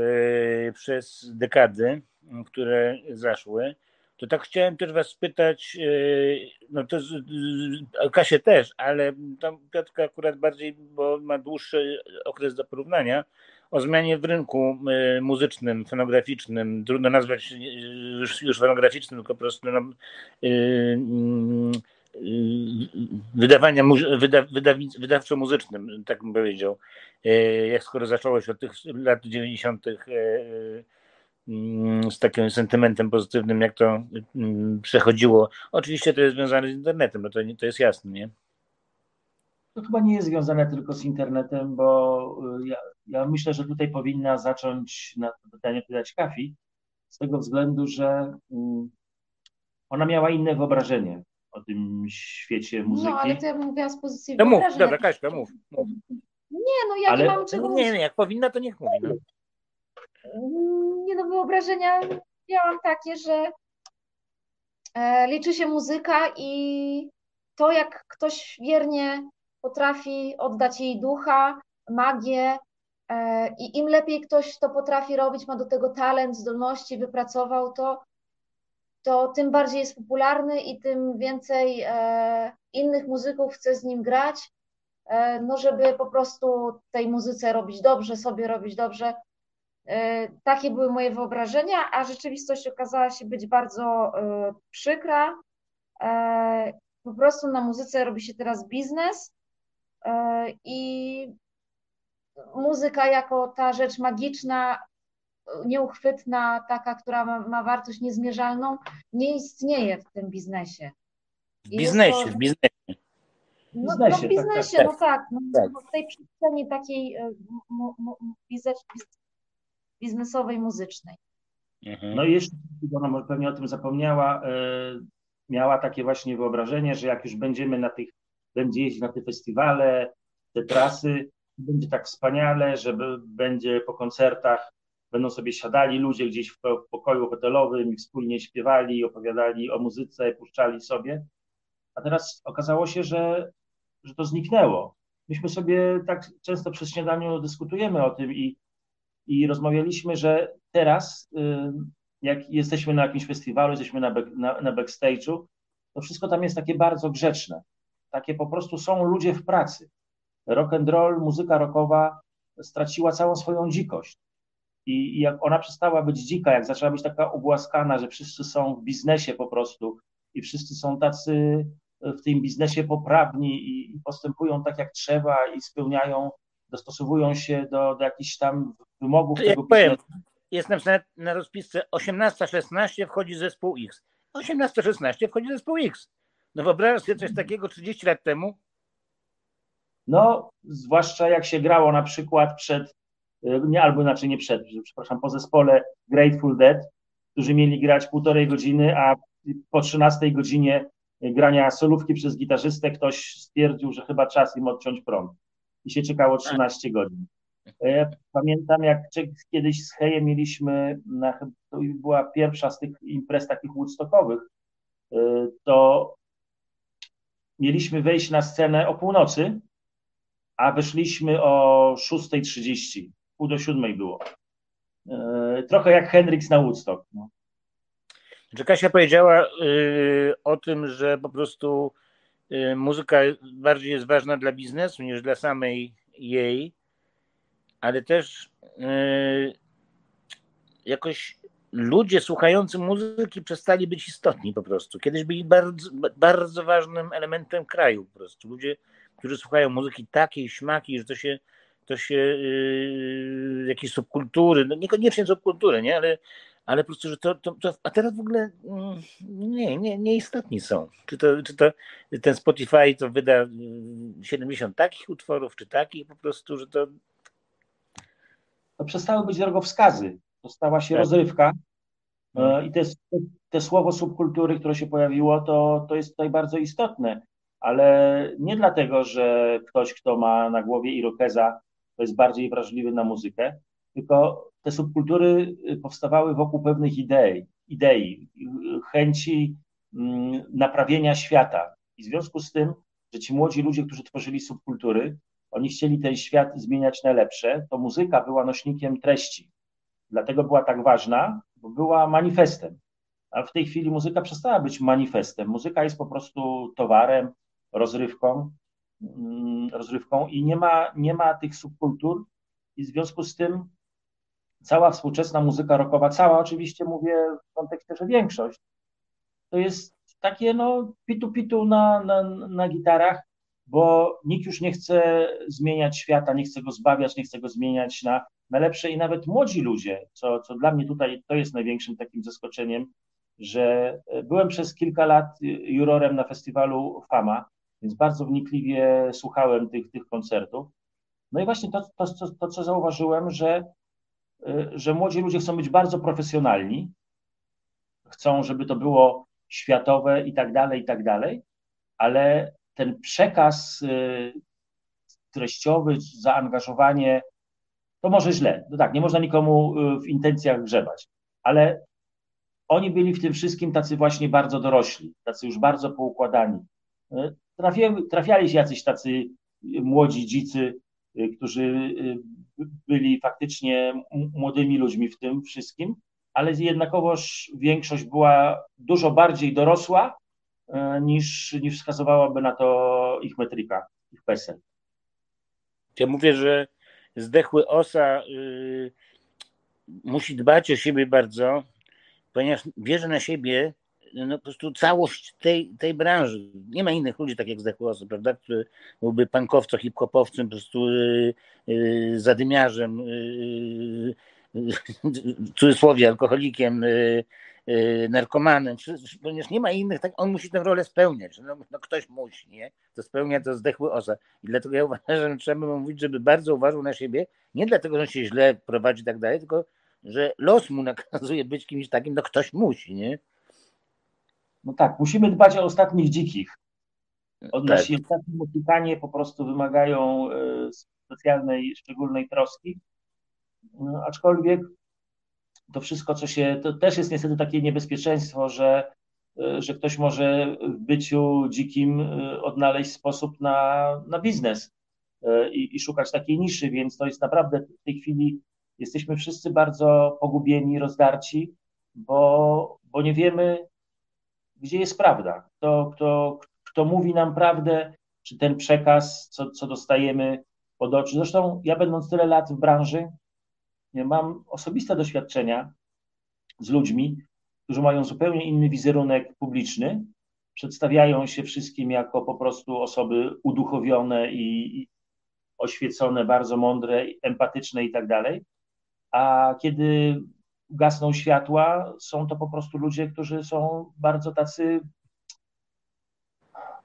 przez dekady, które zaszły, to tak chciałem też was spytać, no to Kasię też, ale tam Piotrka akurat bardziej, bo ma dłuższy okres do porównania, o zmianie w rynku muzycznym, fonograficznym, trudno nazwać już, fonograficznym, tylko po prostu no, wydawania wyda, wydawczo-muzycznym, tak bym powiedział. Jak skoro zacząłeś od tych lat 90. z takim sentymentem pozytywnym, jak to przechodziło. Oczywiście to jest związane z internetem, no to, to jest jasne, nie? To chyba nie jest związane tylko z internetem, bo ja, ja myślę, że tutaj powinna zacząć na to pytanie odpowiadać Kafi, z tego względu, że ona miała inne wyobrażenie o tym świecie muzyki. No, ale to ja bym mówiła z pozycji No mów, dobra, Kaśka, mów, mów. Nie, no ja Ale- nie mam czego Nie, nie, jak powinna, to niech mówi. No. Nie no, wyobrażenia miałam takie, że e, liczy się muzyka i to, jak ktoś wiernie potrafi oddać jej ducha, magię e, i im lepiej ktoś to potrafi robić, ma do tego talent, zdolności, wypracował to, to tym bardziej jest popularny i tym więcej e, innych muzyków chce z nim grać, e, no żeby po prostu tej muzyce robić dobrze, sobie robić dobrze. E, Takie były moje wyobrażenia, a rzeczywistość okazała się być bardzo przykra. Po prostu na muzyce robi się teraz biznes i muzyka jako ta rzecz magiczna, nieuchwytna, taka, która ma, ma wartość niezmierzalną, nie istnieje w tym biznesie. W I biznesie, to- w biznesie. No, biznesie, no w tak, biznesie, tak, no tak, no, tak. no w tej przestrzeni takiej e, mu, mu, biznes, biznesowej, muzycznej. Mhm. No i jeszcze, ona może pewnie o tym zapomniała, e, miała takie właśnie wyobrażenie, że jak już będziemy na tych, będzie jeździć na te festiwale, te trasy, będzie tak wspaniale, że będzie po koncertach, będą sobie siadali ludzie gdzieś w, po- w pokoju hotelowym i wspólnie śpiewali, opowiadali o muzyce, puszczali sobie. A teraz okazało się, że, że to zniknęło. Myśmy sobie tak często przy śniadaniu dyskutujemy o tym i, i rozmawialiśmy, że teraz, y, jak jesteśmy na jakimś festiwalu, jesteśmy na, na, na backstage'u, to wszystko tam jest takie bardzo grzeczne. Takie po prostu są ludzie w pracy. Rock and roll, muzyka rockowa straciła całą swoją dzikość. I, I jak ona przestała być dzika, jak zaczęła być taka ugłaskana, że wszyscy są w biznesie po prostu i wszyscy są tacy w tym biznesie poprawni i postępują tak jak trzeba i spełniają, dostosowują się do, do jakichś tam wymogów To tego powiem, biznesu. jest napisane na rozpisce 18-16 wchodzi zespół X. 18-16 wchodzi zespół X. No wyobrażasz sobie coś takiego 30 lat temu? No, zwłaszcza jak się grało na przykład przed, nie, albo inaczej nie przed, przepraszam, po zespole Grateful Dead, którzy mieli grać półtorej godziny, a po 13 godzinie grania solówki przez gitarzystę ktoś stwierdził, że chyba czas im odciąć prąd. I się czekało 13 godzin. Ja pamiętam, jak kiedyś z Hejem mieliśmy, na, to była pierwsza z tych imprez takich woodstockowych, to mieliśmy wejść na scenę o północy, a wyszliśmy o 6.30, pół do siódmej było. Y, trochę jak Hendrix na Woodstock. No. Czy Kasia powiedziała y, o tym, że po prostu y, muzyka bardziej jest ważna dla biznesu niż dla samej jej, ale też y, jakoś ludzie słuchający muzyki przestali być istotni po prostu. Kiedyś byli bardzo, bardzo ważnym elementem kraju po prostu. Ludzie, którzy słuchają muzyki takiej, śmaki, że to się, to się yy, jakieś subkultury, no niekoniecznie subkultury, nie? Ale, ale po prostu, że to, to, to a teraz w ogóle mm, nie, nie, nieistotni są. Czy to, czy to ten Spotify to wyda 70 takich utworów, czy takich po prostu, że to to przestały być drogowskazy. To stała się Tak. rozrywka. No. I te, te słowo subkultury, które się pojawiło, to, to jest tutaj bardzo istotne. Ale nie dlatego, że ktoś, kto ma na głowie irokeza, jest bardziej wrażliwy na muzykę, tylko te subkultury y, powstawały wokół pewnych idei, idei y, chęci mm, naprawienia świata. I w związku z tym, że ci młodzi ludzie, którzy tworzyli subkultury, oni chcieli ten świat zmieniać na lepsze, to muzyka była nośnikiem treści. Dlatego była tak ważna, bo była manifestem. A w tej chwili muzyka przestała być manifestem. Muzyka jest po prostu towarem, rozrywką, rozrywką i nie ma, nie ma tych subkultur. I w związku z tym cała współczesna muzyka rockowa, cała oczywiście mówię w kontekście, że większość, to jest takie no pitu-pitu na, na, na gitarach, bo nikt już nie chce zmieniać świata, nie chce go zbawiać, nie chce go zmieniać na, na lepsze. I nawet młodzi ludzie, co, co dla mnie tutaj to jest największym takim zaskoczeniem, że byłem przez kilka lat jurorem na festiwalu Fama, więc bardzo wnikliwie słuchałem tych, tych koncertów. No i właśnie to, to, to, to co zauważyłem, że, że młodzi ludzie chcą być bardzo profesjonalni, chcą, żeby to było światowe i tak dalej, i tak dalej, ale ten przekaz y, treściowy, zaangażowanie, to może źle. No tak, nie można nikomu y, w intencjach grzebać, ale oni byli w tym wszystkim tacy właśnie bardzo dorośli, tacy już bardzo poukładani. Y, trafiali, się jacyś tacy młodzi dzicy, którzy byli faktycznie młodymi ludźmi w tym wszystkim, ale jednakowoż większość była dużo bardziej dorosła niż, niż wskazywałaby na to ich metryka, ich PESEL. Ja mówię, że zdechły osa y, musi dbać o siebie bardzo, ponieważ bierze na siebie no, po prostu całość tej, tej branży. Nie ma innych ludzi, tak jak zdechły osy, prawda, który byłby pankowcem, hip-hopowcem, po prostu y, y, zadymiarzem, y, w cudzysłowie alkoholikiem, narkomanem, ponieważ nie ma innych, tak, on musi tę rolę spełniać. No, no, ktoś musi, nie? To spełnia to zdechły osa. I dlatego ja uważam, że trzeba mówić, żeby bardzo uważał na siebie, nie dlatego, że się źle prowadzi i tak dalej, tylko że los mu nakazuje być kimś takim, no ktoś musi, nie? No tak, musimy dbać o ostatnich dzikich. Od tak. Nasi ostatni Mexykanie po prostu wymagają specjalnej, szczególnej troski. No, aczkolwiek to wszystko, co się, to też jest niestety takie niebezpieczeństwo, że, że ktoś może w byciu dzikim odnaleźć sposób na, na biznes i, i szukać takiej niszy, więc to jest naprawdę w tej chwili jesteśmy wszyscy bardzo pogubieni, rozdarci, bo, bo nie wiemy, gdzie jest prawda, kto, kto, kto mówi nam prawdę, czy ten przekaz, co, co dostajemy pod oczy. Zresztą ja będąc tyle lat w branży, mam osobiste doświadczenia z ludźmi, którzy mają zupełnie inny wizerunek publiczny, przedstawiają się wszystkim jako po prostu osoby uduchowione i, i oświecone, bardzo mądre, empatyczne i tak dalej. A kiedy gasną światła, są to po prostu ludzie, którzy są bardzo tacy,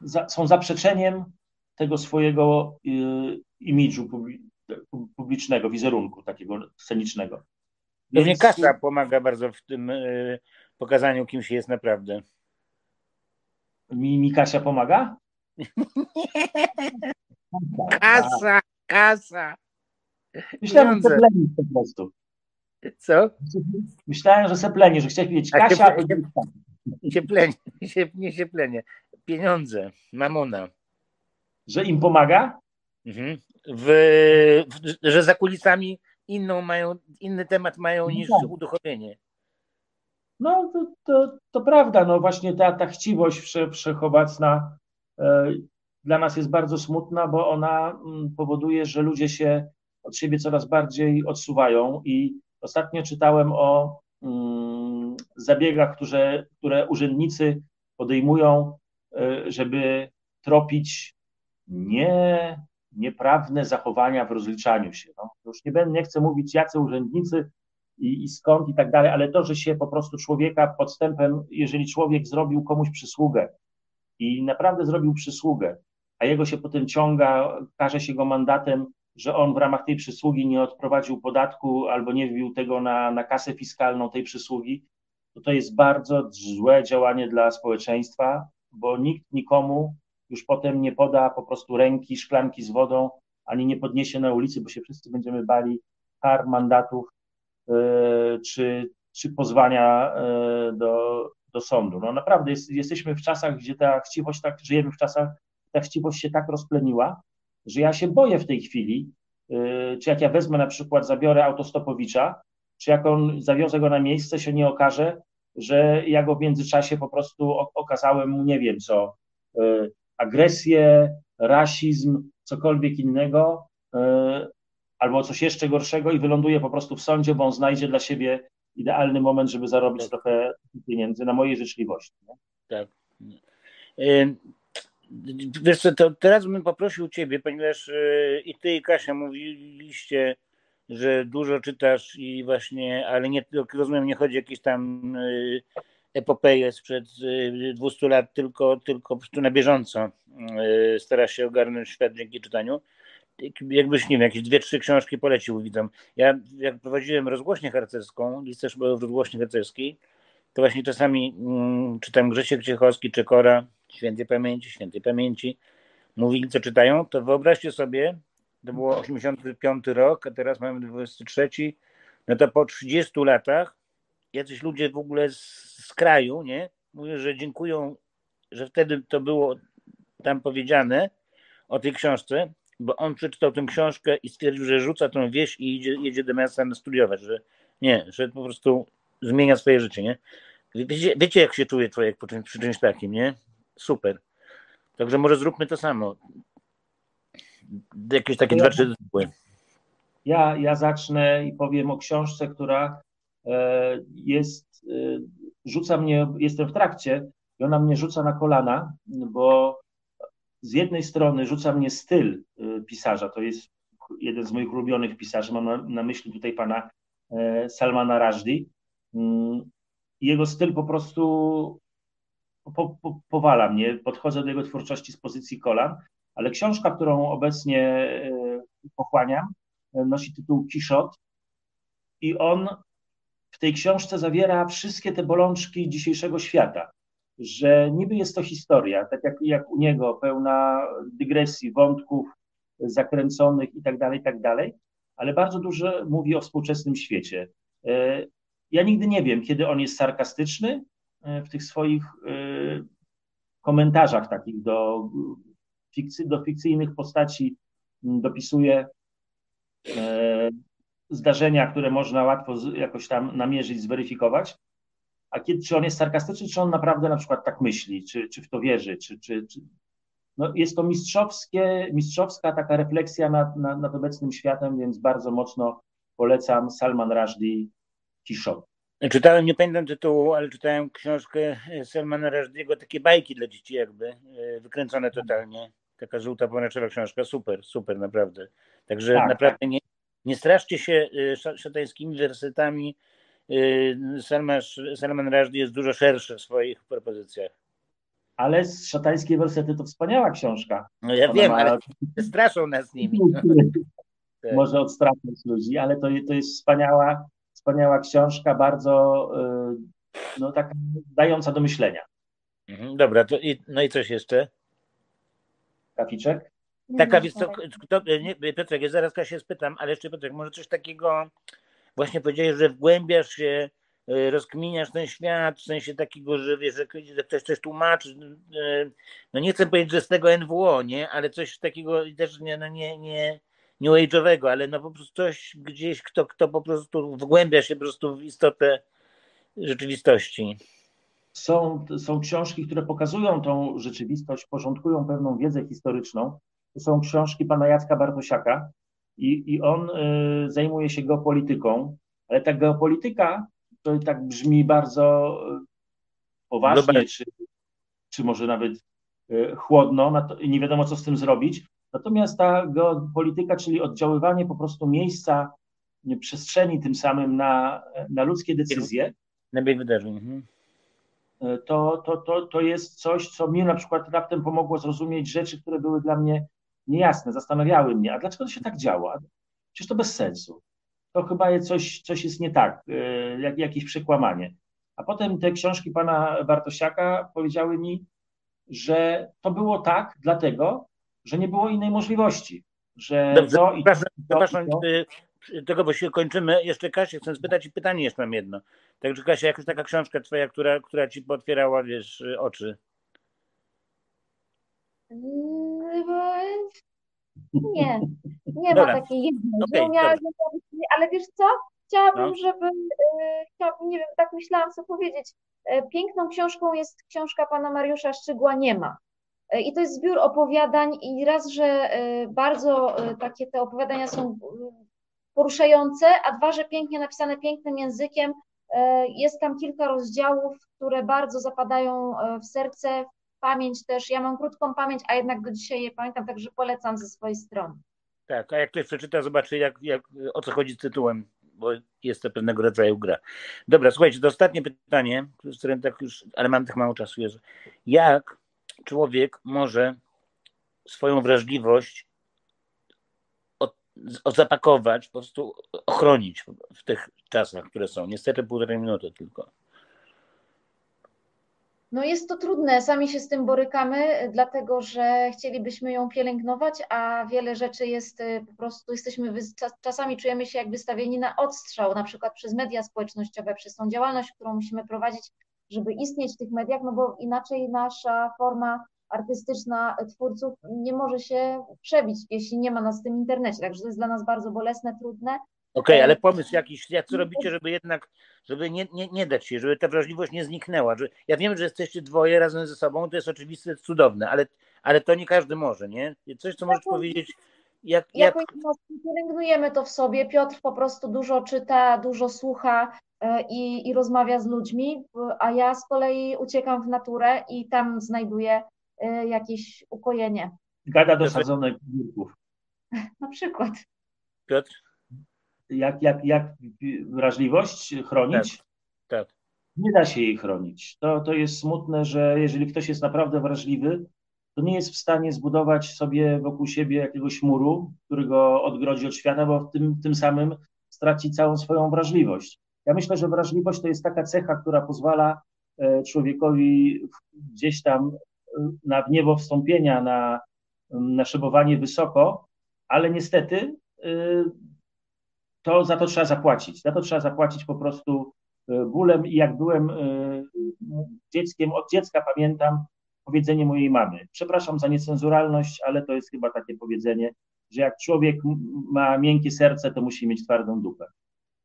za, są zaprzeczeniem tego swojego y, imidżu publicznego, wizerunku takiego scenicznego. Pewnie Więc... kasa pomaga bardzo w tym y, pokazaniu, kim się jest naprawdę. Mi, mi Kasia pomaga? kasa, kasa. Myślałem, że po prostu. Co? Myślałem, że seplenie, że chciałeś powiedzieć Kasia. Cieplenie, nie cieplenie. Pieniądze, mamona. Że im pomaga? Mhm. W, w, że za kulisami inną mają, inny temat mają niż no uduchowienie. No to, to, to, prawda, no właśnie ta, ta chciwość wsze, wszechobecna e, dla nas jest bardzo smutna, bo ona m, mm, powoduje, że ludzie się od siebie coraz bardziej odsuwają i ostatnio czytałem o mm, zabiegach, które, które urzędnicy podejmują, e, żeby tropić nie nieprawne zachowania w rozliczaniu się. No, już nie, będę, nie chcę mówić, jacy urzędnicy i, i skąd i tak dalej, ale to, że się po prostu człowieka podstępem, jeżeli człowiek zrobił komuś przysługę i naprawdę zrobił przysługę, a jego się potem ciąga, każe się go mandatem, że on w ramach tej przysługi nie odprowadził podatku albo nie wbił tego na, na kasę fiskalną tej przysługi, to to jest bardzo złe działanie dla społeczeństwa, bo nikt nikomu już potem nie poda po prostu ręki, szklanki z wodą, ani nie podniesie na ulicy, bo się wszyscy będziemy bali kar, mandatów yy, czy, czy pozwania yy, do, do sądu. No naprawdę jest, jesteśmy w czasach, gdzie ta chciwość, tak, żyjemy w czasach, ta chciwość się tak rozpleniła, że ja się boję w tej chwili, yy, czy jak ja wezmę na przykład, zabiorę autostopowicza, czy jak on zawiozę go na miejsce, się nie okaże, że ja go w międzyczasie po prostu okazałem mu nie wiem co, agresję, rasizm, cokolwiek innego, e, albo coś jeszcze gorszego i wyląduje po prostu w sądzie, bo on znajdzie dla siebie idealny moment, żeby zarobić tak. trochę pieniędzy na mojej życzliwości. Nie? Tak. Wiesz co, to teraz bym poprosił Ciebie, ponieważ e, i Ty i Kasia mówiliście, że dużo czytasz i właśnie, ale nie, rozumiem, nie chodzi o jakieś tam e, epopeję sprzed 200 y, lat, tylko, tylko po na bieżąco y, stara się ogarnąć świat dzięki czytaniu. Jakbyś, nie wiem, jakieś dwie, trzy książki polecił widzom. Ja jak prowadziłem rozgłośnię harcerską, listę szkoły w rozgłośni harcerskiej, to właśnie czasami mm, czytam Grzesiek Ciechowski, Czekora, świętej pamięci, świętej pamięci, mówili co czytają, to wyobraźcie sobie, to było 85 rok, a teraz mamy 23, no to po 30 latach jacyś ludzie w ogóle z, z kraju, nie? Mówią, że dziękują, że wtedy to było tam powiedziane o tej książce, bo on przeczytał tę książkę i stwierdził, że rzuca tą wieś i idzie, jedzie do miasta studiować, że nie, że po prostu zmienia swoje życie, nie? Wiecie, wiecie jak się czuje człowiek przy, przy czymś takim, nie? Super. Także może zróbmy to samo. Jakieś takie ja, dwa, trzy ja, ja zacznę i powiem o książce, która E, jest, e, rzuca mnie, jestem w trakcie i ona mnie rzuca na kolana, bo z jednej strony rzuca mnie styl e, pisarza, to jest jeden z moich ulubionych pisarzy, mam na, na myśli tutaj pana Salmana Rajdi. Mm, jego styl po prostu po, po, powala mnie, podchodzę do jego twórczości z pozycji kolan, ale książka, którą obecnie pochłaniam, nosi tytuł Kiszot i on w tej książce zawiera wszystkie te bolączki dzisiejszego świata, że niby jest to historia, tak jak, jak u niego, pełna dygresji, wątków zakręconych i tak dalej, tak dalej, ale bardzo dużo mówi o współczesnym świecie. E, ja nigdy nie wiem, kiedy on jest sarkastyczny e, w tych swoich e, komentarzach takich do, fikcy, do fikcyjnych postaci dopisuje zdarzenia, które można łatwo jakoś tam namierzyć, zweryfikować, a kiedy, czy on jest sarkastyczny, czy on naprawdę na przykład tak myśli, czy, czy w to wierzy, czy, czy, czy... No jest to mistrzowskie, mistrzowska taka refleksja nad, nad, nad obecnym światem, więc bardzo mocno polecam Salman Rushdie Kishon. Czytałem, nie pamiętam tytułu, ale czytałem książkę Salmana Rushdie'ego, takie bajki dla dzieci jakby, e, wykręcone totalnie. Taka żółta pomarańczowa książka, super, super, naprawdę. Także Tak, naprawdę nie, nie straszcie się e, sz- szatańskimi wersetami. E, Salman, Salman Rushdie jest dużo szerszy w swoich propozycjach. Ale z szatańskie wersety to wspaniała książka. No ja Ona wiem, ma- ale straszą nas nimi. Tak. może odstraszać ludzi, ale to, to jest wspaniała, wspaniała książka, bardzo y, no, taka dająca do myślenia. Mhm, Dobra, to i, no i coś jeszcze? Kaficzek? Taka, wiesz sprawy. kto, nie, Piotrek, ja zaraz się spytam, ale jeszcze Piotrek, może coś takiego, właśnie powiedziałeś, że wgłębiasz się, y, rozkminiasz ten świat, w sensie takiego, że wiesz, że ktoś- coś tłumaczy, y, no nie chcę powiedzieć, że z tego NWO, nie, ale coś takiego też nie, no nie, nie new age'owego, ale no po prostu coś gdzieś, kto, kto po prostu wgłębia się po prostu w istotę rzeczywistości. Są, są książki, które pokazują tą rzeczywistość, porządkują pewną wiedzę historyczną. To są książki pana Jacka Bartosiaka i, i on y, zajmuje się geopolityką, ale ta geopolityka to tak brzmi bardzo y, poważnie, czy, czy może nawet y, chłodno, nie wiadomo co z tym zrobić. Natomiast ta geopolityka, czyli oddziaływanie po prostu miejsca, nie, przestrzeni tym samym na, na ludzkie decyzje, Na bieg wydarzeń. Mhm. to, to, to, to jest coś, co mi na przykład raptem pomogło zrozumieć rzeczy, które były dla mnie niejasne, zastanawiały mnie, a dlaczego to się tak działa? Przecież to bez sensu. To chyba jest coś, coś jest nie tak, y, jak, jakieś przekłamanie. A potem te książki pana Bartosiaka powiedziały mi, że to było tak dlatego, że nie było innej możliwości, że Dobrze, to i przepraszam, to, przepraszam i to, y, tego, bo się kończymy. Jeszcze Kasia, chcę spytać i pytanie jeszcze mam jedno. Także Kasia, jakaś taka książka twoja, która, która ci potwierała, wiesz, y, oczy? Mm, Nie, nie Dobra. ma takiej jednej. Umiała- ale wiesz co? Chciałabym, No. żeby, chciałabym, nie wiem, tak myślałam, co powiedzieć. Piękną książką jest książka pana Mariusza Szczygła Nie ma. E, I to jest zbiór opowiadań i raz, że e, bardzo e, takie te opowiadania są poruszające, a dwa, że pięknie napisane pięknym językiem. Jest tam kilka rozdziałów, które bardzo zapadają w serce, w pamięć też. Ja mam krótką pamięć, a jednak do dzisiaj je pamiętam, także polecam ze swojej strony. Tak, a jak ktoś przeczyta, zobaczy, jak, jak, o co chodzi z tytułem, bo jest to pewnego rodzaju gra. Dobra, słuchajcie, to ostatnie pytanie, z którym tak już, ale mam tak mało czasu. Jak człowiek może swoją wrażliwość zapakować, po prostu ochronić w tych czasach, które są? Niestety półtorej minuty tylko. No jest to trudne, sami się z tym borykamy, dlatego że chcielibyśmy ją pielęgnować, a wiele rzeczy jest y, po prostu, jesteśmy, czasami czujemy się jak wystawieni na odstrzał, na przykład przez media społecznościowe, przez tą działalność, którą musimy prowadzić, żeby istnieć w tych mediach, no bo inaczej nasza forma artystyczna twórców nie może się przebić, jeśli nie ma nas w tym internecie, także to jest dla nas bardzo bolesne, trudne. Okej, ale pomysł jakiś, jak co robicie, żeby jednak, żeby nie, nie, nie dać się, żeby ta wrażliwość nie zniknęła. Że, ja wiem, że jesteście dwoje razem ze sobą, to jest oczywiste, cudowne, ale, ale to nie każdy może, nie? Coś, co możesz powiedzieć, jak, jak, Jakoś mocno pielęgnujemy to w sobie. Piotr po prostu dużo czyta, dużo słucha e, i, i rozmawia z ludźmi, a ja z kolei uciekam w naturę i tam znajduję e, jakieś ukojenie. gada do sadzonek biurków. Na przykład. Piotr? Jak, jak, jak wrażliwość chronić? Tak. Nie da się jej chronić. To, to jest smutne, że jeżeli ktoś jest naprawdę wrażliwy, to nie jest w stanie zbudować sobie wokół siebie jakiegoś muru, który go odgrodzi od świata, bo w tym, tym samym straci całą swoją wrażliwość. Ja myślę, że wrażliwość to jest taka cecha, która pozwala e, człowiekowi gdzieś tam e, na niebo wstąpienia, na, na szybowanie wysoko, ale niestety e, to za to trzeba zapłacić. Za to trzeba zapłacić po prostu bólem i jak byłem dzieckiem, od dziecka pamiętam powiedzenie mojej mamy. Przepraszam za niecenzuralność, ale to jest chyba takie powiedzenie, że jak człowiek ma miękkie serce, to musi mieć twardą dupę.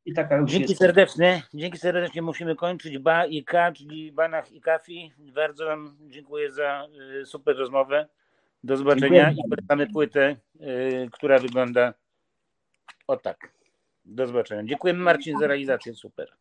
I taka już Dzięki jest. serdecznie. Dzięki serdecznie musimy kończyć. Ba i K, czyli Banach i Kafi. Bardzo Wam dziękuję za y, super rozmowę. Do zobaczenia Dziękuję. i polecamy płytę, y, która wygląda o tak. Do zobaczenia. Dziękujemy Marcin za realizację. Super.